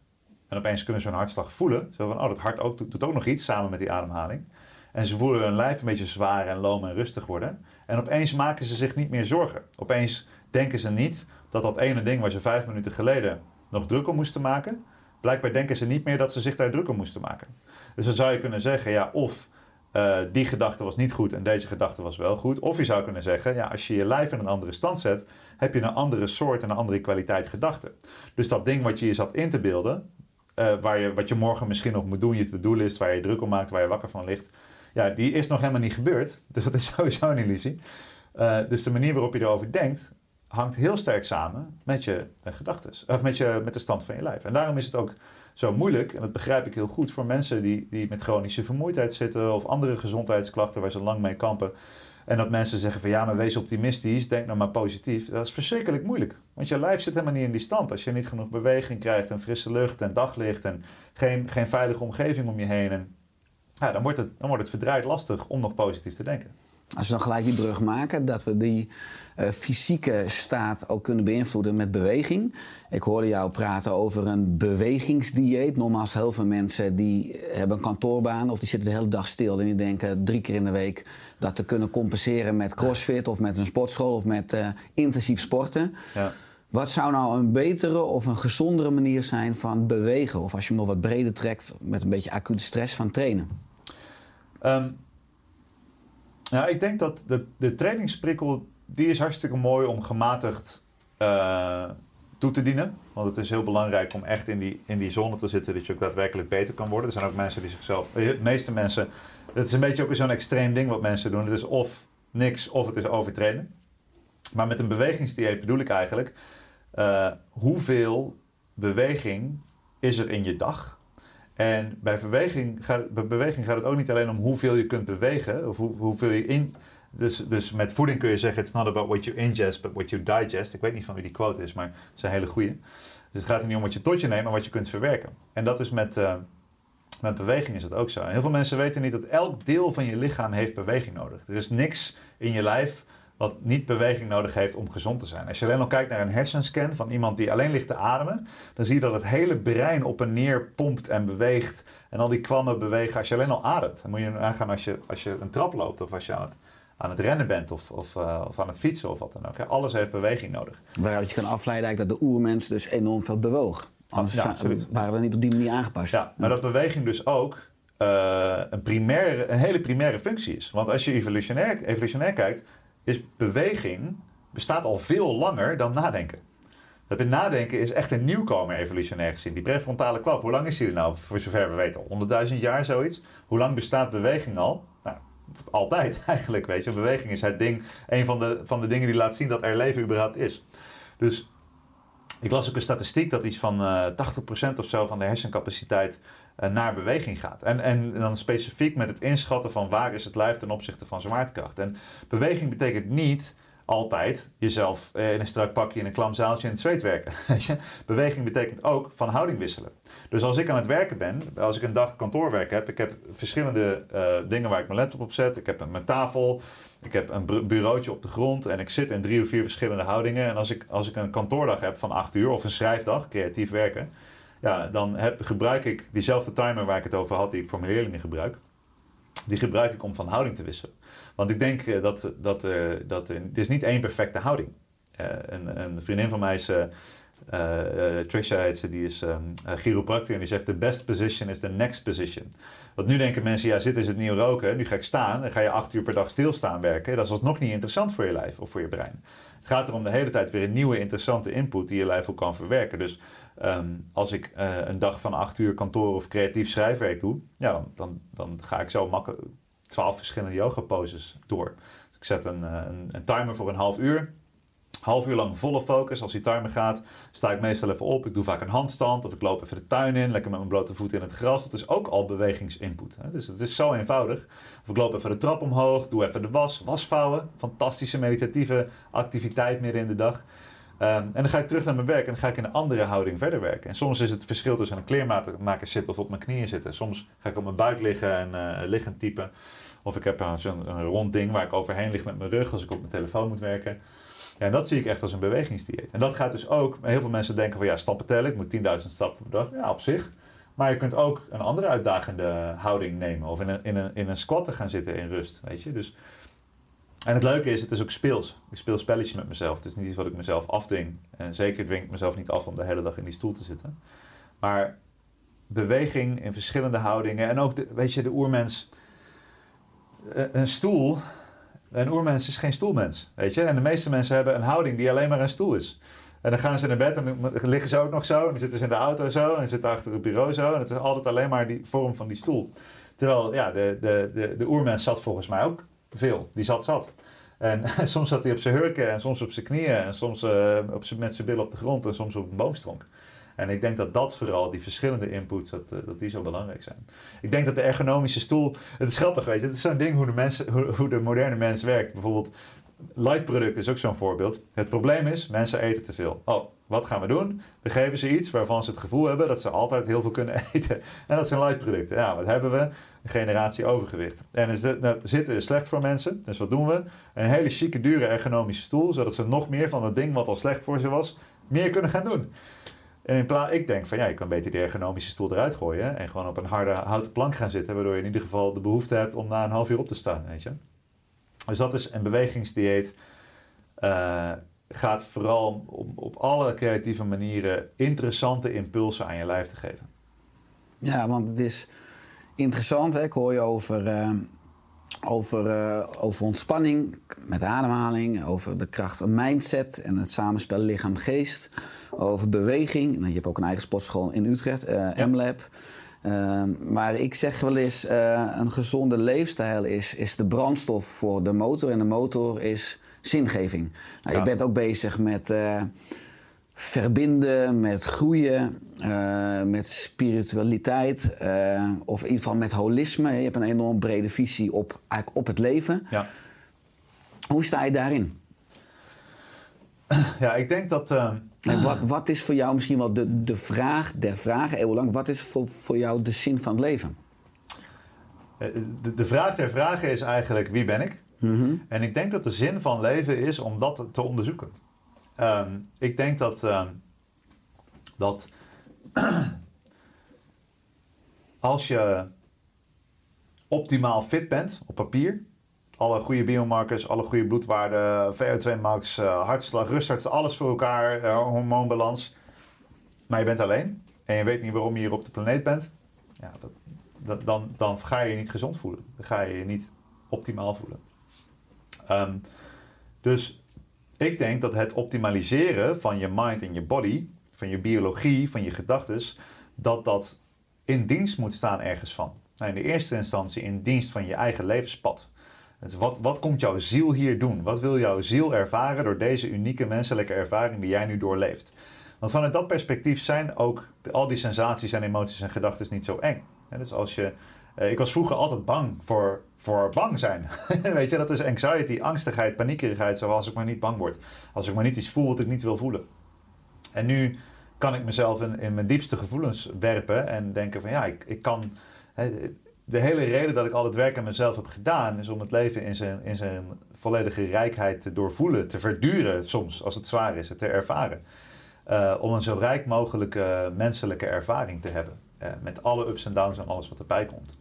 en opeens kunnen ze hun hartslag voelen. Zo van, oh, dat hart ook, doet ook nog iets samen met die ademhaling. En ze voelen hun lijf een beetje zwaar en loom en rustig worden. En opeens maken ze zich niet meer zorgen. Opeens denken ze niet dat dat ene ding waar ze vijf minuten geleden nog druk om moesten maken. Blijkbaar denken ze niet meer dat ze zich daar druk om moesten maken. Dus dan zou je kunnen zeggen, ja, of uh, die gedachte was niet goed en deze gedachte was wel goed. Of je zou kunnen zeggen, ja, als je je lijf in een andere stand zet, heb je een andere soort en een andere kwaliteit gedachten. Dus dat ding wat je je zat in te beelden, uh, waar je, wat je morgen misschien nog moet doen, je to-do-list, waar je druk om maakt, waar je wakker van ligt. Ja, die is nog helemaal niet gebeurd. Dus dat is sowieso een illusie. Uh, dus de manier waarop je erover denkt, hangt heel sterk samen met je uh, gedachten. Of met, je, met de stand van je lijf. En daarom is het ook zo moeilijk, en dat begrijp ik heel goed, voor mensen die, die met chronische vermoeidheid zitten of andere gezondheidsklachten waar ze lang mee kampen. En dat mensen zeggen van ja, maar wees optimistisch, denk nou maar positief. Dat is verschrikkelijk moeilijk. Want je lijf zit helemaal niet in die stand. Als je niet genoeg beweging krijgt en frisse lucht en daglicht en geen, geen veilige omgeving om je heen. En, ja, dan, wordt het, dan wordt het verdraaid lastig om nog positief te denken. Als we dan gelijk die brug maken, dat we die uh, fysieke staat ook kunnen beïnvloeden met beweging. Ik hoorde jou praten over een bewegingsdieet. Nogmaals, heel veel mensen die hebben een kantoorbaan of die zitten de hele dag stil en die denken drie keer in de week dat te kunnen compenseren met crossfit of met een sportschool of met uh, intensief sporten. Ja. Wat zou nou een betere of een gezondere manier zijn van bewegen? Of als je hem nog wat breder trekt met een beetje acute stress van trainen? Um ja, ik denk dat de, de trainingsprikkel, die is hartstikke mooi om gematigd uh, toe te dienen. Want het is heel belangrijk om echt in die, in die zone te zitten dat je ook daadwerkelijk beter kan worden. Er zijn ook mensen die zichzelf, de meeste mensen, het is een beetje ook zo'n extreem ding wat mensen doen. Het is of niks of het is overtrainen. Maar met een bewegingsdieet bedoel ik eigenlijk, uh, hoeveel beweging is er in je dag? En bij beweging, gaat, beweging gaat het ook niet alleen om hoeveel je kunt bewegen, of hoe, hoeveel je in. Dus, dus met voeding kun je zeggen: It's not about what you ingest, but what you digest. Ik weet niet van wie die quote is, maar het is een hele goede. Dus het gaat er niet om wat je tot je neemt, maar wat je kunt verwerken. En dat is met, uh, met beweging is dat ook zo. Heel veel mensen weten niet dat elk deel van je lichaam heeft beweging nodig. Er is niks in je lijf wat niet beweging nodig heeft om gezond te zijn. Als je alleen al kijkt naar een hersenscan van iemand die alleen ligt te ademen, dan zie je dat het hele brein op en neer pompt en beweegt. En al die kwammen bewegen als je alleen al ademt. Dan moet je nagaan als je, als je een trap loopt of als je aan het, aan het rennen bent of, of, uh, of aan het fietsen of wat dan ook. Alles heeft beweging nodig. Waaruit je kan afleiden dat de oermens dus enorm veel bewoog. Anders Ja, waren we niet op die manier aangepast. Ja, maar dat beweging dus ook eh, een, primaire, een hele primaire functie is. Want als je evolutionair, evolutionair kijkt, is beweging bestaat al veel langer dan nadenken. Dat je nadenken is echt een nieuwkomer evolutionair gezien. Die prefrontale kwap, hoe lang is die er nou? Voor zover we weten, 100.000 jaar zoiets. Hoe lang bestaat beweging al? Nou, altijd eigenlijk, weet je. Beweging is het ding, een van de, van de dingen die laat zien dat er leven überhaupt is. Dus ik las ook een statistiek dat iets van eh 80% of zo van de hersencapaciteit eh, naar beweging gaat. En, en dan specifiek met het inschatten van waar is het lijf ten opzichte van zwaartekracht. En beweging betekent niet altijd jezelf eh, in een strak pakje in een klam zaaltje in het zweet werken. Beweging betekent ook van houding wisselen. Dus als ik aan het werken ben, als ik een dag kantoorwerk heb, ik heb verschillende eh, dingen waar ik mijn laptop op zet. Ik heb mijn tafel, ik heb een bu- bureautje op de grond en ik zit in drie of vier verschillende houdingen. En als ik, als ik een kantoordag heb van acht uur of een schrijfdag, creatief werken, ja, dan heb, gebruik ik diezelfde timer waar ik het over had, die ik voor mijn leerlingen gebruik. Die gebruik ik om van houding te wisselen. Want ik denk eh, dat, dat, eh, dat er, is niet één perfecte houding. Eh, een, een vriendin van mij is, Trisha heet ze, die is uh, chiropractor en die zegt: The best position is the next position. Want nu denken mensen: ja, zitten is het nieuw roken, nu ga ik staan, dan ga je acht uur per dag stilstaan werken. Dat is alsnog niet interessant voor je lijf of voor je brein. Het gaat erom de hele tijd weer een nieuwe interessante input die je lijf ook kan verwerken. Dus ehm, als ik eh, een dag van acht uur kantoor of creatief schrijfwerk doe, ja, dan, dan, dan ga ik zo makkelijk twaalf verschillende yoga poses door. Dus ik zet een, eh, een, een timer voor een half uur. Half uur lang volle focus. Als die timer gaat, sta ik meestal even op. Ik doe vaak een handstand of ik loop even de tuin in. Lekker met mijn blote voeten in het gras. Dat is ook al bewegingsinput. Hè? Dus het is zo eenvoudig. Of ik loop even de trap omhoog. Doe even de was. Wasvouwen. Fantastische meditatieve activiteit midden in de dag. Ehm, en dan ga ik terug naar mijn werk en dan ga ik in een andere houding verder werken. En soms is het verschil tussen een kleermaker zitten of op mijn knieën zitten. Soms ga ik op mijn buik liggen en eh, liggend typen. Of ik heb zo'n rond ding waar ik overheen lig met mijn rug als ik op mijn telefoon moet werken. Ja, en dat zie ik echt als een bewegingsdieet. En dat gaat dus ook, heel veel mensen denken van ja, stappen tellen, ik moet 10.000 stappen per dag. Ja, op zich. Maar je kunt ook een andere uitdagende houding nemen. Of in een, in een, in een squat te gaan zitten in rust, weet je. Dus, en het leuke is, het is ook speels. Ik speel spelletjes met mezelf. Het is niet iets wat ik mezelf afdwing. En zeker dwing ik mezelf niet af om de hele dag in die stoel te zitten. Maar beweging in verschillende houdingen. En ook, weet je, de oermens... eh, Een stoel... Een oermens is geen stoelmens, weet je. En de meeste mensen hebben een houding die alleen maar een stoel is. En dan gaan ze naar bed en dan liggen ze ook nog zo. En dan zitten ze in de auto zo. En dan zitten achter het bureau zo. En het is altijd alleen maar die vorm van die stoel. Terwijl, ja, de, de, de, de oermens zat volgens mij ook veel. Die zat zat. En soms zat hij op zijn hurken en soms op zijn knieën. En soms eh, op zijn, met zijn billen op de grond en soms op een boomstronk. En ik denk dat dat vooral, die verschillende inputs, dat, eh, dat die zo belangrijk zijn. Ik denk dat de ergonomische stoel, het is grappig weet je, het is zo'n ding hoe de, mensen, hoe, de moderne mens werkt. Bijvoorbeeld, lightproduct is ook zo'n voorbeeld. Het probleem is, mensen eten te veel. Oh, wat gaan we doen? We geven ze iets waarvan ze het gevoel hebben dat ze altijd heel veel kunnen eten. En dat zijn lightproducten. Ja, wat hebben we? Een generatie overgewicht. En is dit, nou, zitten is slecht voor mensen. Dus wat doen we? Een hele chique, dure ergonomische stoel, zodat ze nog meer van het ding wat al slecht voor ze was, meer kunnen gaan doen. En in plaats, ik denk van ja, je kan beter die ergonomische stoel eruit gooien en gewoon op een harde houten plank gaan zitten, waardoor je in ieder geval de behoefte hebt om na een half uur op te staan, weet je. Dus dat is een bewegingsdieet. eh, gaat vooral om op alle creatieve manieren interessante impulsen aan je lijf te geven. Ja, want het is interessant. Hè? Ik hoor je over, eh, over, eh, over ontspanning met ademhaling, over de kracht van mindset en het samenspel lichaam-geest, over beweging. Nou, je hebt ook een eigen sportschool in Utrecht, eh M-Lab. Eh, maar ik zeg wel eens, een gezonde leefstijl is, is de brandstof voor de motor. En de motor is zingeving. Nou. Je bent ook bezig met... eh, verbinden met groeien, eh, met spiritualiteit eh, of in ieder geval met holisme. Je hebt een enorm brede visie op, eigenlijk op het leven. Ja. Hoe sta je daarin? ja, ik denk dat... En wat, wat is voor jou misschien wel de, de vraag der vragen, eeuwenlang, wat is voor, voor jou de zin van het leven? De, de vraag der vragen is eigenlijk wie ben ik? En ik denk dat de zin van leven is om dat te onderzoeken. Ehm, ik denk dat, ehm, dat als je optimaal fit bent op papier, alle goede biomarkers, alle goede bloedwaarden, VO2 max, eh, hartslag, rusthartst, alles voor elkaar, eh, hormoonbalans, maar je bent alleen en je weet niet waarom je hier op de planeet bent, ja, dat, dat- dan, dan ga je je niet gezond voelen. Dan ga je je niet optimaal voelen. Ehm, dus ik denk dat het optimaliseren van je mind en je body, van je biologie, van je gedachten, dat dat in dienst moet staan ergens van. Nou, in de eerste instantie in dienst van je eigen levenspad. Dus wat, wat komt jouw ziel hier doen? Wat wil jouw ziel ervaren door deze unieke menselijke ervaring die jij nu doorleeft? Want vanuit dat perspectief zijn ook al die sensaties en emoties en gedachten niet zo eng. Dus als je, ik was vroeger altijd bang voor, voor bang zijn. Weet je, dat is anxiety, angstigheid, paniekerigheid, zoals ik maar niet bang word. Als ik maar niet iets voel wat ik niet wil voelen. En nu kan ik mezelf in, in mijn diepste gevoelens werpen en denken van ja, ik, ik kan... de hele reden dat ik al het werk aan mezelf heb gedaan, is om het leven in zijn, in zijn volledige rijkheid te doorvoelen, te verduren soms, als het zwaar is, te ervaren. Eh, om een zo rijk mogelijke menselijke ervaring te hebben. Eh, met alle ups en downs en alles wat erbij komt.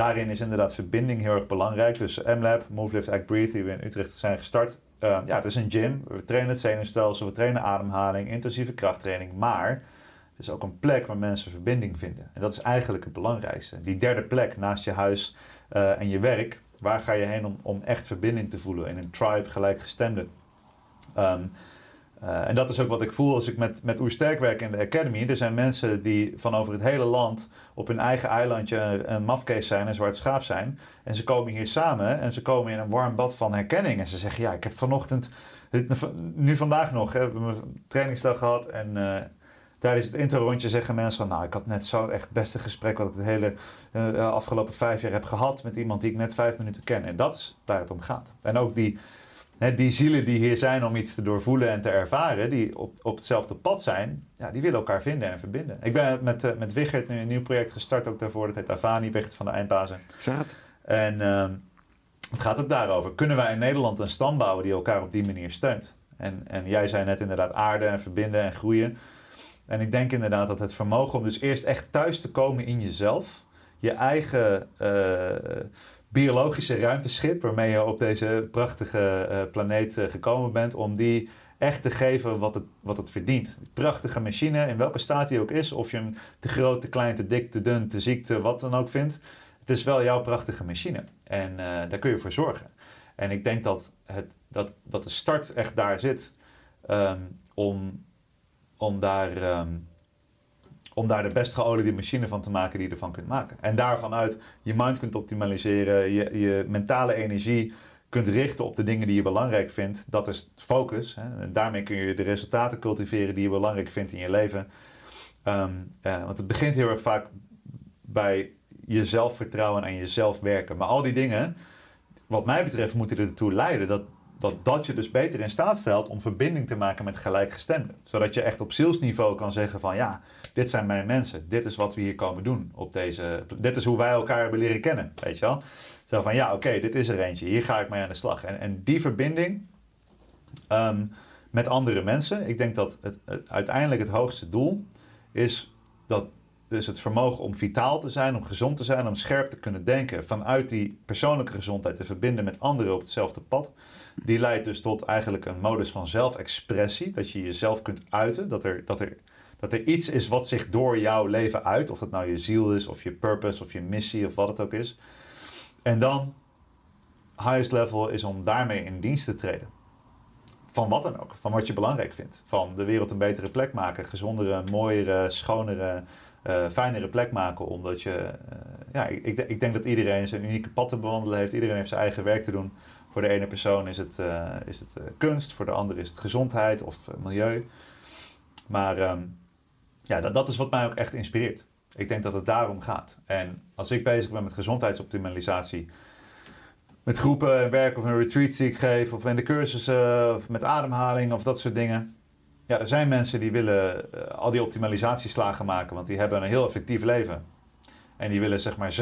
Daarin is inderdaad verbinding heel erg belangrijk. Dus MLab, Move, Lift, Act, Breathe, die we in Utrecht zijn gestart. Eh, ja, het is een gym. We trainen het zenuwstelsel, we trainen ademhaling, intensieve krachttraining. Maar het is ook een plek waar mensen verbinding vinden. En dat is eigenlijk het belangrijkste. Die derde plek naast je huis eh, en je werk. Waar ga je heen om, om echt verbinding te voelen in een tribe, gelijkgestemde? Ehm, eh, en dat is ook wat ik voel als ik met, met Oersterk werk in de Academy. Er zijn mensen die van over het hele land op hun eigen eilandje een, mafkees zijn, een zwart schaap zijn. En ze komen hier samen en ze komen in een warm bad van herkenning. En ze zeggen, ja, ik heb vanochtend, nu vandaag nog, hè, we een trainingsdag gehad. En eh, tijdens het intro-rondje zeggen mensen van, nou, ik had net zo echt het beste gesprek wat ik de hele eh, afgelopen vijf jaar heb gehad met iemand die ik net vijf minuten ken. En dat is waar het om gaat. En ook die Hè, die zielen die hier zijn om iets te doorvoelen en te ervaren, die op, op hetzelfde pad zijn, ja, die willen elkaar vinden en verbinden. Ik ben met, eh, met Wigert nu een nieuw project gestart, ook daarvoor. Dat heet Avani, Wigert van de Eindbazen. Zaad. En ehm, het gaat ook daarover. Kunnen wij in Nederland een stam bouwen die elkaar op die manier steunt? En, en jij zei net inderdaad aarde en verbinden en groeien. En ik denk inderdaad dat het vermogen om dus eerst echt thuis te komen in jezelf, je eigen eh, biologische ruimteschip waarmee je op deze prachtige eh, planeet eh, gekomen bent, om die echt te geven wat het, wat het verdient. Die prachtige machine, in welke staat die ook is, of je hem te groot, te klein, te dik, te dun, te ziek, te wat dan ook vindt. Het is wel jouw prachtige machine. En eh, daar kun je voor zorgen. En ik denk dat, het, dat, dat de start echt daar zit ehm, om, om daar... ehm, om daar de best geoliede machine van te maken die je ervan kunt maken. En daarvan uit je mind kunt optimaliseren, je, je mentale energie kunt richten op de dingen die je belangrijk vindt. Dat is focus. Hè. En daarmee kun je de resultaten cultiveren die je belangrijk vindt in je leven. Ehm, eh, want het begint heel erg vaak bij jezelf vertrouwen en jezelf werken. Maar al die dingen, wat mij betreft, moeten ertoe leiden dat, dat dat je dus beter in staat stelt om verbinding te maken met gelijkgestemden. Zodat je echt op zielsniveau kan zeggen van ja, dit zijn mijn mensen. Dit is wat we hier komen doen op deze... Dit is hoe wij elkaar hebben leren kennen, weet je wel. Zo van ja, oké, dit is er eentje. Hier ga ik mee aan de slag. En, en die verbinding ehm, met andere mensen, ik denk dat het, het, uiteindelijk het hoogste doel is dat dus het vermogen om vitaal te zijn, om gezond te zijn, om scherp te kunnen denken, vanuit die persoonlijke gezondheid te verbinden met anderen op hetzelfde pad. Die leidt dus tot eigenlijk een modus van zelfexpressie, dat je jezelf kunt uiten, dat er, dat, er, dat er iets is wat zich door jouw leven uit, of dat nou je ziel is, of je purpose, of je missie, of wat het ook is. En dan, highest level is om daarmee in dienst te treden. Van wat dan ook, van wat je belangrijk vindt. Van de wereld een betere plek maken, gezondere, mooiere, schonere, eh, fijnere plek maken. Omdat je, eh, ja, ik, ik denk dat iedereen zijn unieke pad te bewandelen heeft. Iedereen heeft zijn eigen werk te doen. Voor de ene persoon is het, eh, is het eh, kunst, voor de andere is het gezondheid of eh, milieu. Maar ehm, ja, dat, dat is wat mij ook echt inspireert. Ik denk dat het daarom gaat. En als ik bezig ben met gezondheidsoptimalisatie, met groepen en werk of een retreat die ik geef, of in de cursussen, of met ademhaling of dat soort dingen. Ja, er zijn mensen die willen al die optimalisatieslagen maken, want die hebben een heel effectief leven. En die willen zeg maar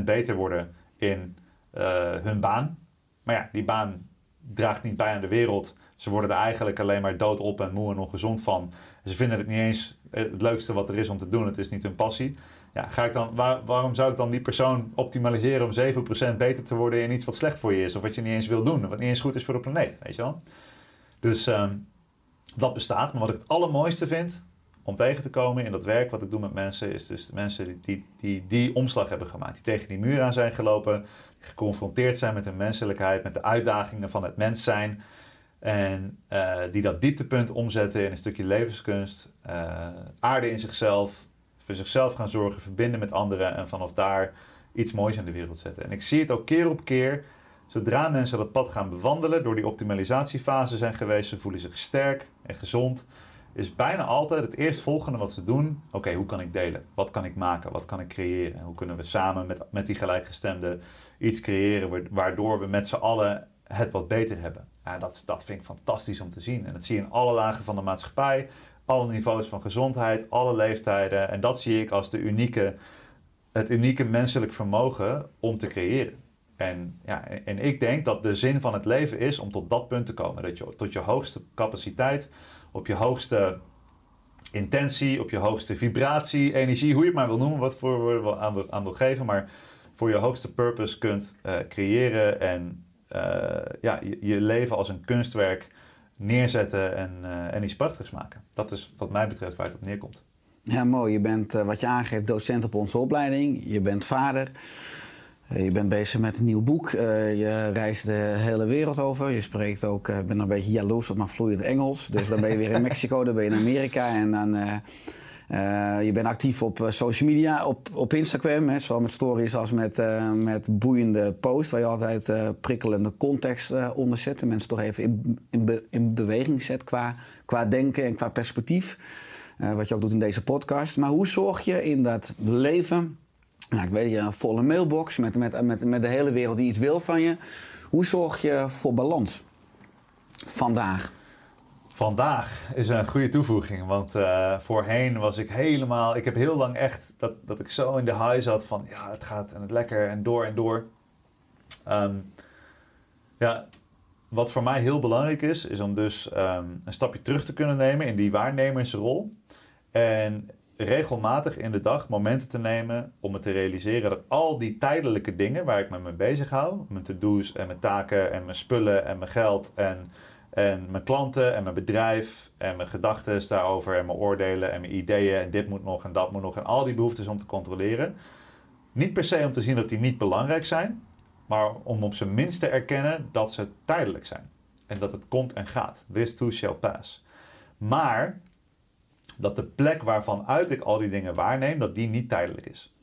7% beter worden in hun baan. Maar ja, die baan draagt niet bij aan de wereld. Ze worden er eigenlijk alleen maar dood op en moe en ongezond van. Ze vinden het niet eens het leukste wat er is om te doen. Het is niet hun passie. Ja, ga ik dan, waar- waarom zou ik dan die persoon optimaliseren om 7% beter te worden in iets wat slecht voor je is? Of wat je niet eens wil doen, wat niet eens goed is voor de planeet, weet je wel? Dus ehm, dat bestaat. Maar wat ik het allermooiste vind om tegen te komen in dat werk wat ik doe met mensen, is dus de mensen die die, die, die omslag hebben gemaakt. Die tegen die muur aan zijn gelopen, geconfronteerd zijn met hun menselijkheid, met de uitdagingen van het mens zijn. En eh, die dat dieptepunt omzetten in een stukje levenskunst, eh, aarde in zichzelf, voor zichzelf gaan zorgen, verbinden met anderen en vanaf daar iets moois in de wereld zetten. En ik zie het ook keer op keer, zodra mensen dat pad gaan bewandelen, door die optimalisatiefase zijn geweest, ze voelen zich sterk en gezond, is bijna altijd het eerstvolgende wat ze doen, oké, hoe kan ik delen? Wat kan ik maken? Wat kan ik creëren? En hoe kunnen we samen met, met die gelijkgestemden iets creëren wa- waardoor we met z'n allen het wat beter hebben? Ja, dat, dat vind ik fantastisch om te zien. En dat zie je in alle lagen van de maatschappij, alle niveaus van gezondheid, alle leeftijden. En dat zie ik als de unieke, het unieke menselijk vermogen om te creëren. En, ja, en ik denk dat de zin van het leven is om tot dat punt te komen. Dat je tot je hoogste capaciteit, op je hoogste intentie, op je hoogste vibratie, energie, hoe je het maar wil noemen, wat voor woorden we aan aan wil geven, maar voor je hoogste purpose kunt eh, creëren en eh, ja, je, je leven als een kunstwerk neerzetten en, eh, en iets prachtigs maken. Dat is wat mij betreft waar het op neerkomt. Ja, mooi. Je bent, wat je aangeeft, docent op onze opleiding. Je bent vader. Eh, je bent bezig met een nieuw boek. Eh, je reist de hele wereld over. Je spreekt ook, ik ben een beetje jaloers op mijn vloeiend Engels. Dus dan ben je weer in Mexico, dan ben je in Amerika. En dan, eh, eh, je bent actief op eh, social media, op, op Instagram. Hè, zowel met stories als met, eh, met boeiende posts. Waar je altijd eh, prikkelende context eh, onder zet. En mensen toch even in, in, be- in beweging zet qua, qua denken en qua perspectief. Eh, wat je ook doet in deze podcast. Maar hoe zorg je in dat leven... Nou, ik weet je, een volle mailbox met, met, met, met de hele wereld die iets wil van je. Hoe zorg je voor balans vandaag? Vandaag is een goede toevoeging, want eh, voorheen was ik helemaal... Ik heb heel lang echt dat, dat ik zo in de high zat van ja, het gaat en het lekker en door en door. Ehm, ja, wat voor mij heel belangrijk is, is om dus ehm, een stapje terug te kunnen nemen in die waarnemersrol. En regelmatig in de dag momenten te nemen om me te realiseren dat al die tijdelijke dingen waar ik me mee bezig hou, mijn to-do's en mijn taken en mijn spullen en mijn geld en, en mijn klanten en mijn bedrijf en mijn gedachten daarover en mijn oordelen en mijn ideeën en dit moet nog en dat moet nog en al die behoeftes om te controleren. Niet per se om te zien dat die niet belangrijk zijn, maar om op zijn minst te erkennen dat ze tijdelijk zijn. En dat het komt en gaat. This too shall pass. Maar dat de plek waarvan uit ik al die dingen waarneem, dat die niet tijdelijk is.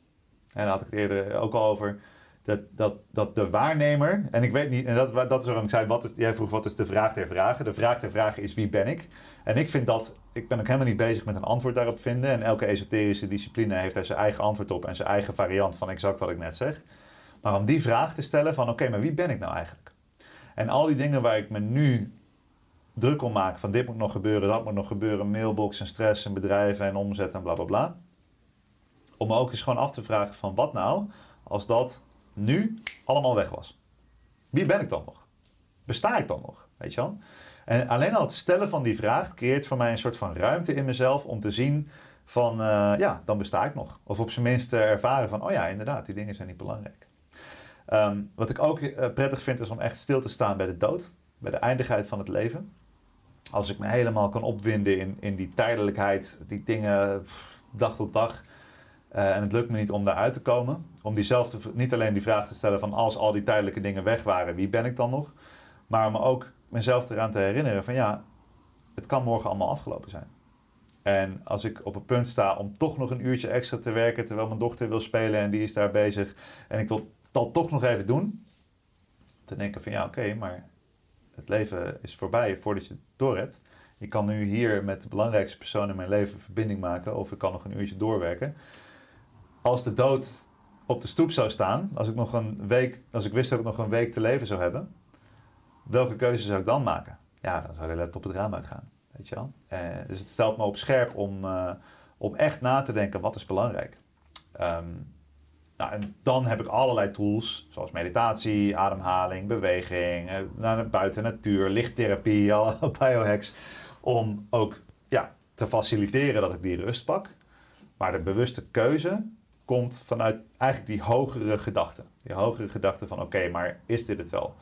En daar had ik het eerder ook al over. Dat, dat, dat de waarnemer, en ik weet niet, en dat, dat is waarom ik zei, wat is, jij vroeg wat is de vraag der vragen. De vraag der vragen is wie ben ik? En ik vind dat, ik ben ook helemaal niet bezig met een antwoord daarop vinden. En elke esoterische discipline heeft daar zijn eigen antwoord op en zijn eigen variant van exact wat ik net zeg. Maar om die vraag te stellen van oké, maar wie ben ik nou eigenlijk? En al die dingen waar ik me nu druk om maak, van dit moet nog gebeuren, dat moet nog gebeuren, mailbox en stress en bedrijven en omzet en bla bla bla. Om me ook eens gewoon af te vragen van wat nou als dat nu allemaal weg was? Wie ben ik dan nog? Besta ik dan nog? Weet je wel? En alleen al het stellen van die vraag creëert voor mij een soort van ruimte in mezelf om te zien van eh, ja, dan besta ik nog. Of op zijn minst ervaren van oh ja, inderdaad, die dingen zijn niet belangrijk. Ehm, wat ik ook eh, prettig vind is om echt stil te staan bij de dood, bij de eindigheid van het leven. Als ik me helemaal kan opwinden in, in die tijdelijkheid, die dingen dag tot dag. eh, en het lukt me niet om daaruit te komen. Om diezelfde, niet alleen die vraag te stellen van als al die tijdelijke dingen weg waren, wie ben ik dan nog? Maar om me ook mezelf eraan te herinneren van ja, het kan morgen allemaal afgelopen zijn. En als ik op het punt sta om toch nog een uurtje extra te werken terwijl mijn dochter wil spelen en die is daar bezig en ik wil dat toch nog even doen, te denken van ja oké, maar het leven is voorbij voordat je het door hebt. Ik kan nu hier met de belangrijkste persoon in mijn leven verbinding maken of ik kan nog een uurtje doorwerken. Als de dood op de stoep zou staan, als ik, nog een week, als ik wist dat ik nog een week te leven zou hebben, welke keuze zou ik dan maken? Ja, dan zou de laptop het raam uitgaan. Weet je wel? Eh, dus het stelt me op scherp om, eh, om echt na te denken wat is belangrijk. Ehm, nou, en dan heb ik allerlei tools, zoals meditatie, ademhaling, beweging, eh, naar buiten natuur, lichttherapie, biohacks. Om ook ja, te faciliteren dat ik die rust pak. Maar de bewuste keuze komt vanuit eigenlijk die hogere gedachte. Die hogere gedachte van oké, maar is dit het wel?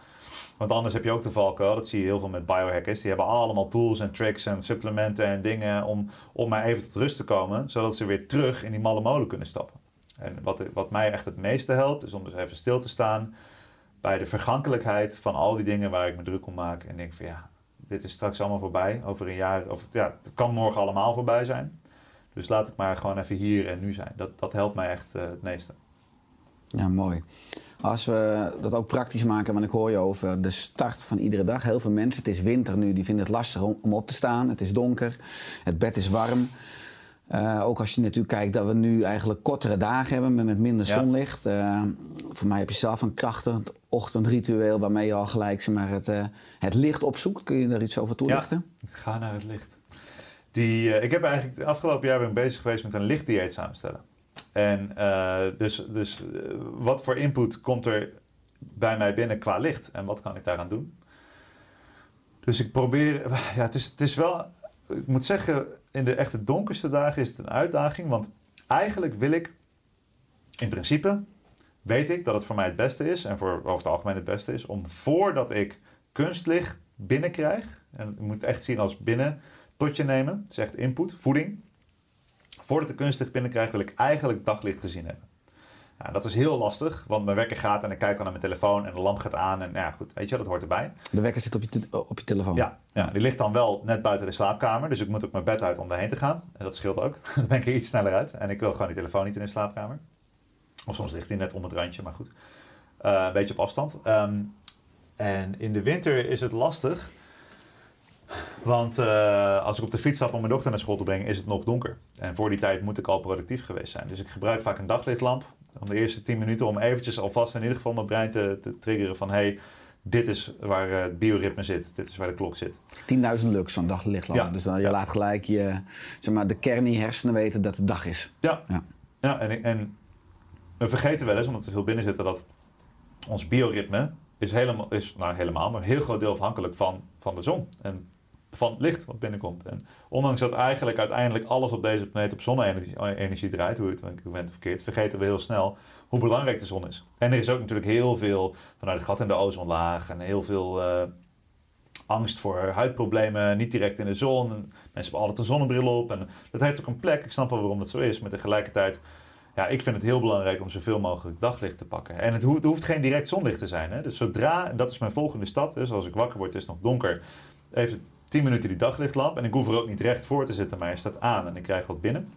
Want anders heb je ook de valkuil, dat zie je heel veel met biohackers. Die hebben allemaal tools en tricks en supplementen en dingen om, om maar even tot rust te komen. Zodat ze weer terug in die malle molen kunnen stappen. En wat, wat mij echt het meeste helpt, is om dus even stil te staan bij de vergankelijkheid van al die dingen waar ik me druk om maak. En denk van ja, dit is straks allemaal voorbij. Over een jaar, of ja, het kan morgen allemaal voorbij zijn. Dus laat ik maar gewoon even hier en nu zijn. Dat, dat helpt mij echt uh, het meeste. Ja, mooi. Als we dat ook praktisch maken, want ik hoor je over de start van iedere dag. Heel veel mensen, het is winter nu, die vinden het lastig om, om op te staan. Het is donker, het bed is warm. Uh, ook als je natuurlijk kijkt dat we nu eigenlijk kortere dagen hebben met minder zonlicht. Uh, voor mij heb je zelf een krachtig ochtendritueel waarmee je al gelijk zeg maar, het, uh, het licht opzoekt. Kun je daar iets over toelichten? Ja, ga naar het licht. Die, ik heb eigenlijk het afgelopen jaar ben ik bezig geweest met een lichtdieet samenstellen. En dus, dus wat voor input komt er bij mij binnen qua licht en wat kan ik daaraan doen? Dus ik probeer, ja, het is, het is wel, ik moet zeggen, in de echte donkerste dagen is het een uitdaging. Want eigenlijk wil ik, in principe, weet ik dat het voor mij het beste is. En voor over het algemeen het beste is. Om voordat ik kunstlicht binnenkrijg. En je moet het echt zien als binnen tot je nemen. Dat is echt input, voeding. Voordat ik kunstlicht binnenkrijg wil ik eigenlijk daglicht gezien hebben. Nou, dat is heel lastig, want mijn wekker gaat en ik kijk al naar mijn telefoon en de lamp gaat aan. En nou ja, goed, weet je, dat hoort erbij. De wekker zit op je, op je telefoon? Ja, ja, die ligt dan wel net buiten de slaapkamer. Dus ik moet ook mijn bed uit om daarheen te gaan. En dat scheelt ook. dan ben ik er iets sneller uit. En ik wil gewoon die telefoon niet in de slaapkamer. Of soms ligt die net om het randje, maar goed. Uh, een beetje op afstand. Um, en in de winter is het lastig. Want uh, als ik op de fiets stap om mijn dochter naar school te brengen, is het nog donker. En voor die tijd moet ik al productief geweest zijn. Dus ik gebruik vaak een daglichtlamp om de eerste 10 minuten om eventjes alvast in ieder geval mijn brein te, te triggeren van hey, dit is waar eh, het bioritme zit, dit is waar de klok zit. 10.000 lux zo'n daglichtlamp. Ja. Dus dan, je laat gelijk je, zeg maar, de kern in je hersenen weten dat het dag is. Ja, ja. ja en, en we vergeten wel eens, omdat we veel binnen zitten, dat ons bioritme is helemaal, is, nou helemaal, maar een heel groot deel afhankelijk van, van de zon. En van het licht wat binnenkomt. En ondanks dat eigenlijk uiteindelijk alles op deze planeet op zonne-energie draait, hoe je het ook bent verkeerd, vergeten we heel snel hoe belangrijk de zon is. En er is ook natuurlijk heel veel vanuit het gat in de ozonlaag en heel veel uh, angst voor huidproblemen, niet direct in de zon. mensen hebben altijd een zonnebril op en dat heeft ook een plek. Ik snap wel waarom dat zo is, maar tegelijkertijd ja, ik vind het heel belangrijk om zoveel mogelijk daglicht te pakken. En het hoeft, het hoeft geen direct zonlicht te zijn. Hè? Dus zodra, en dat is mijn volgende stap, dus als ik wakker word, is het nog donker, even 10 minuten die daglichtlamp. En ik hoef er ook niet recht voor te zitten, maar hij staat aan en ik krijg wat binnen.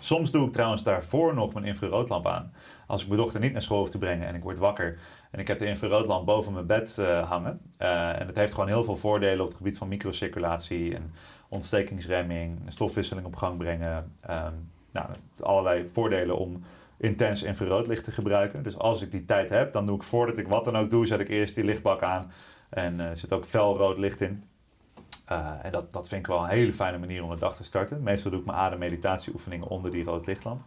Soms doe ik trouwens daarvoor nog mijn infraroodlamp aan. Als ik mijn dochter niet naar school hoef te brengen en ik word wakker en ik heb de infraroodlamp boven mijn bed uh, hangen. Uh, en het heeft gewoon heel veel voordelen op het gebied van microcirculatie en ontstekingsremming, stofwisseling op gang brengen. Um, nou, allerlei voordelen om intens infraroodlicht te gebruiken. Dus als ik die tijd heb, dan doe ik voordat ik wat dan ook doe, zet ik eerst die lichtbak aan. En er zit ook felrood licht in. Uh, en dat, dat vind ik wel een hele fijne manier om de dag te starten. Meestal doe ik mijn ademmeditatieoefeningen onder die rood lichtlamp.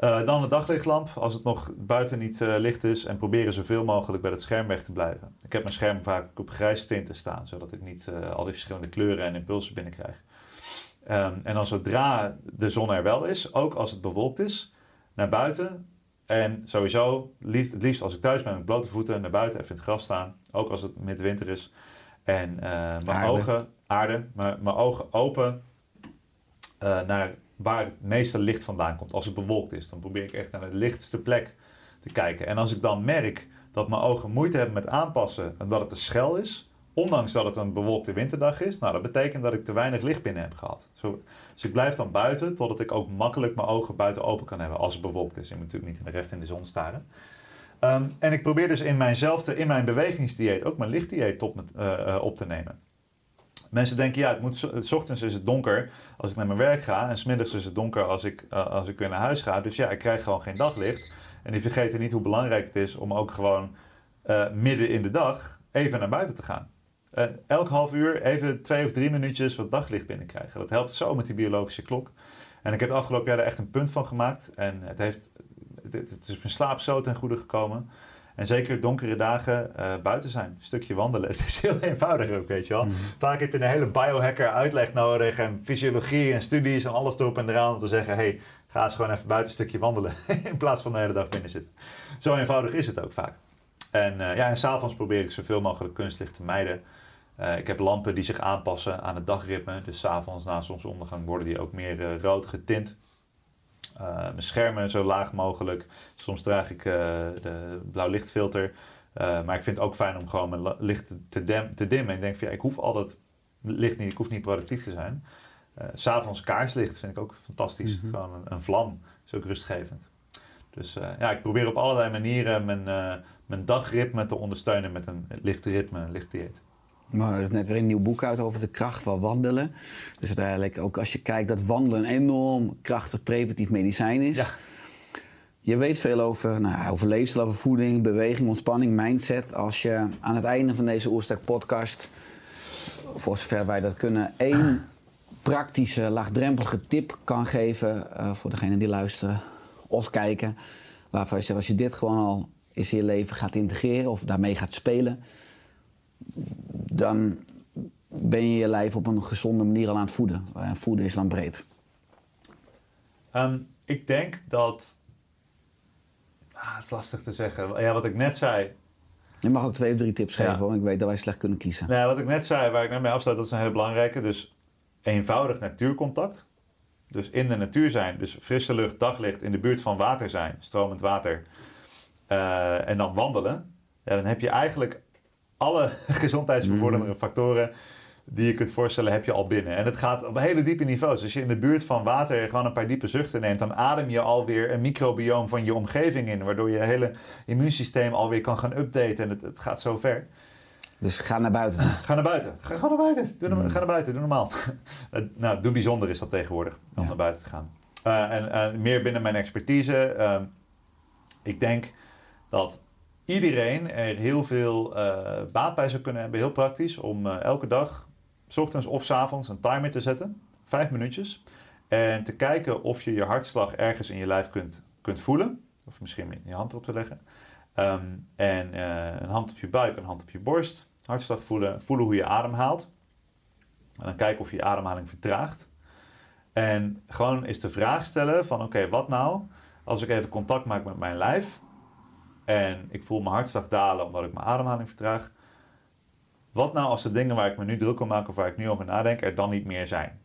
Uh, dan de daglichtlamp, als het nog buiten niet uh, licht is. En proberen zoveel mogelijk bij het scherm weg te blijven. Ik heb mijn scherm vaak op grijs tinten staan, zodat ik niet al die verschillende kleuren en impulsen binnenkrijg. Um, en dan zodra de zon er wel is, ook als het bewolkt is, naar buiten. En sowieso, liefst, het liefst als ik thuis ben met blote voeten, naar buiten even in het gras staan. Ook als het midwinter is. En uh, mijn aarde. ogen, aarde, mijn, mijn ogen open uh, naar waar het meeste licht vandaan komt. Als het bewolkt is, dan probeer ik echt naar de lichtste plek te kijken. En als ik dan merk dat mijn ogen moeite hebben met aanpassen en dat het te schel is, ondanks dat het een bewolkte winterdag is, nou dat betekent dat ik te weinig licht binnen heb gehad. Zo, dus ik blijf dan buiten, totdat ik ook makkelijk mijn ogen buiten open kan hebben als het bewolkt is. Je moet natuurlijk niet in de recht in de zon staren. Um, en ik probeer dus in mijnzelfde, in mijn bewegingsdieet ook mijn lichtdieet op, uh, uh, op te nemen. Mensen denken, ja, het moet, zo- s ochtends is het donker als ik naar mijn werk ga. En smiddags is het donker als ik, eh, als ik weer naar huis ga. Dus ja, ik krijg gewoon geen daglicht. En die vergeten niet hoe belangrijk het is om ook gewoon eh, midden in de dag even naar buiten te gaan. Eh, elk half uur even twee of drie minuutjes wat daglicht binnenkrijgen. Dat helpt zo met die biologische klok. En ik heb het afgelopen jaar er echt een punt van gemaakt. En het, heeft, het, het is mijn slaap zo ten goede gekomen. En zeker donkere dagen eh, buiten zijn. Een stukje wandelen. Het is heel eenvoudig ook, weet je wel. Vaak heb je een hele biohacker uitleg nodig. En fysiologie en studies en alles erop en eraan. Om te zeggen, hey, ga eens gewoon even buiten een stukje wandelen. in plaats van de hele dag binnen zitten. Zo eenvoudig is het ook vaak. En, eh, ja, en s'avonds probeer ik zoveel mogelijk kunstlicht te mijden. Eh, ik heb lampen die zich aanpassen aan het dagritme. Dus s'avonds na zonsondergang worden die ook meer rood getint. Eh, mijn schermen zo laag mogelijk. Soms draag ik eh, de blauw lichtfilter. Eh, maar ik vind het ook fijn om gewoon mijn licht te, te, dimmen. Ik denk van ja, ik hoef al dat licht niet, ik hoef niet productief te zijn. S S'avonds kaarslicht vind ik ook fantastisch. Gewoon een, een vlam is ook rustgevend. Dus ja, ik probeer op allerlei manieren mijn, eh, mijn dagritme te ondersteunen met een licht ritme, een licht dieet. Maar er is net weer een nieuw boek uit over de kracht van wandelen. Dus uiteindelijk, ook als je kijkt dat wandelen een enorm krachtig preventief medicijn is. Ja. Je weet veel over, nou, over leefstijl, over voeding, beweging, ontspanning, mindset. Als je aan het einde van deze Oerstek podcast, voor zover wij dat kunnen, één praktische, laagdrempelige tip kan geven eh, voor degenen die luisteren of kijken. Waarvan je zegt, als je dit gewoon al in je leven gaat integreren of daarmee gaat spelen, dan ben je je lijf op een gezonde manier al aan het voeden. En voeden is dan breed. Ehm, ik denk dat. Ah, het is lastig te zeggen. Ja, wat ik net zei. Je mag ook twee of drie tips Ja. geven, want ik weet dat wij slecht kunnen kiezen. Nou, wat ik net zei, waar ik net mee afsluit, dat is een hele belangrijke. Dus eenvoudig natuurcontact. Dus in de natuur zijn. Dus frisse lucht, daglicht, in de buurt van water zijn, stromend water. eh, en dan wandelen. Ja, dan heb je eigenlijk alle gezondheidsbevorderende factoren die je kunt voorstellen, heb je al binnen. En het gaat op hele diepe niveaus. Als je in de buurt van water gewoon een paar diepe zuchten neemt, dan adem je alweer een microbioom van je omgeving in, waardoor je hele immuunsysteem alweer kan gaan updaten. En het, het gaat zo ver. Dus ga naar buiten. Ga naar buiten. Ga, ga naar buiten. Doe, norma- Ga naar buiten. Doe normaal. Nou, doe bijzonder is dat tegenwoordig. Om Ja. naar buiten te gaan. Eh, en eh, meer binnen mijn expertise. ehm, ik denk dat iedereen er heel veel eh, baat bij zou kunnen hebben. Heel praktisch. Om eh, elke dag, s ochtends of s avonds, een timer te zetten. Vijf minuutjes. En te kijken of je je hartslag ergens in je lijf kunt, kunt voelen. Of misschien je hand erop te leggen. Ehm, en eh, een hand op je buik, een hand op je borst. Hartslag voelen, voelen hoe je ademhaalt. En dan kijken of je je ademhaling vertraagt. En gewoon eens de vraag stellen van oké, wat nou als ik even contact maak met mijn lijf en ik voel mijn hartslag dalen omdat ik mijn ademhaling vertraag. Wat nou als de dingen waar ik me nu druk om maak of waar ik nu over nadenk er dan niet meer zijn?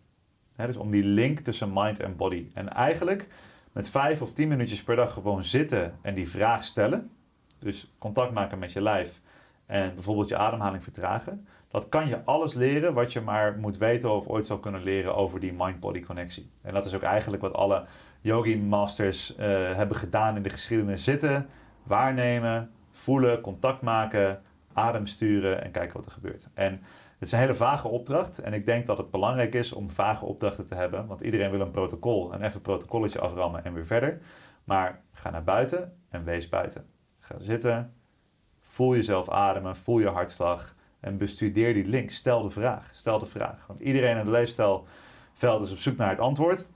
Dus om die link tussen mind en body. En eigenlijk met vijf of tien minuutjes per dag gewoon zitten en die vraag stellen. Dus contact maken met je lijf en bijvoorbeeld je ademhaling vertragen. Dat kan je alles leren wat je maar moet weten of ooit zou kunnen leren over die mind-body connectie. En dat is ook eigenlijk wat alle yogi masters eh, hebben gedaan in de geschiedenis. Zitten, waarnemen, voelen, contact maken, adem sturen en kijken wat er gebeurt. En het is een hele vage opdracht. En ik denk dat het belangrijk is om vage opdrachten te hebben. Want iedereen wil een protocol. En even een protocolletje aframmen en weer verder. Maar ga naar buiten en wees buiten. Ga zitten, voel jezelf ademen, voel je hartslag. En bestudeer die link. Stel de vraag. Stel de vraag. Want iedereen in het leefstijlveld is op zoek naar het antwoord.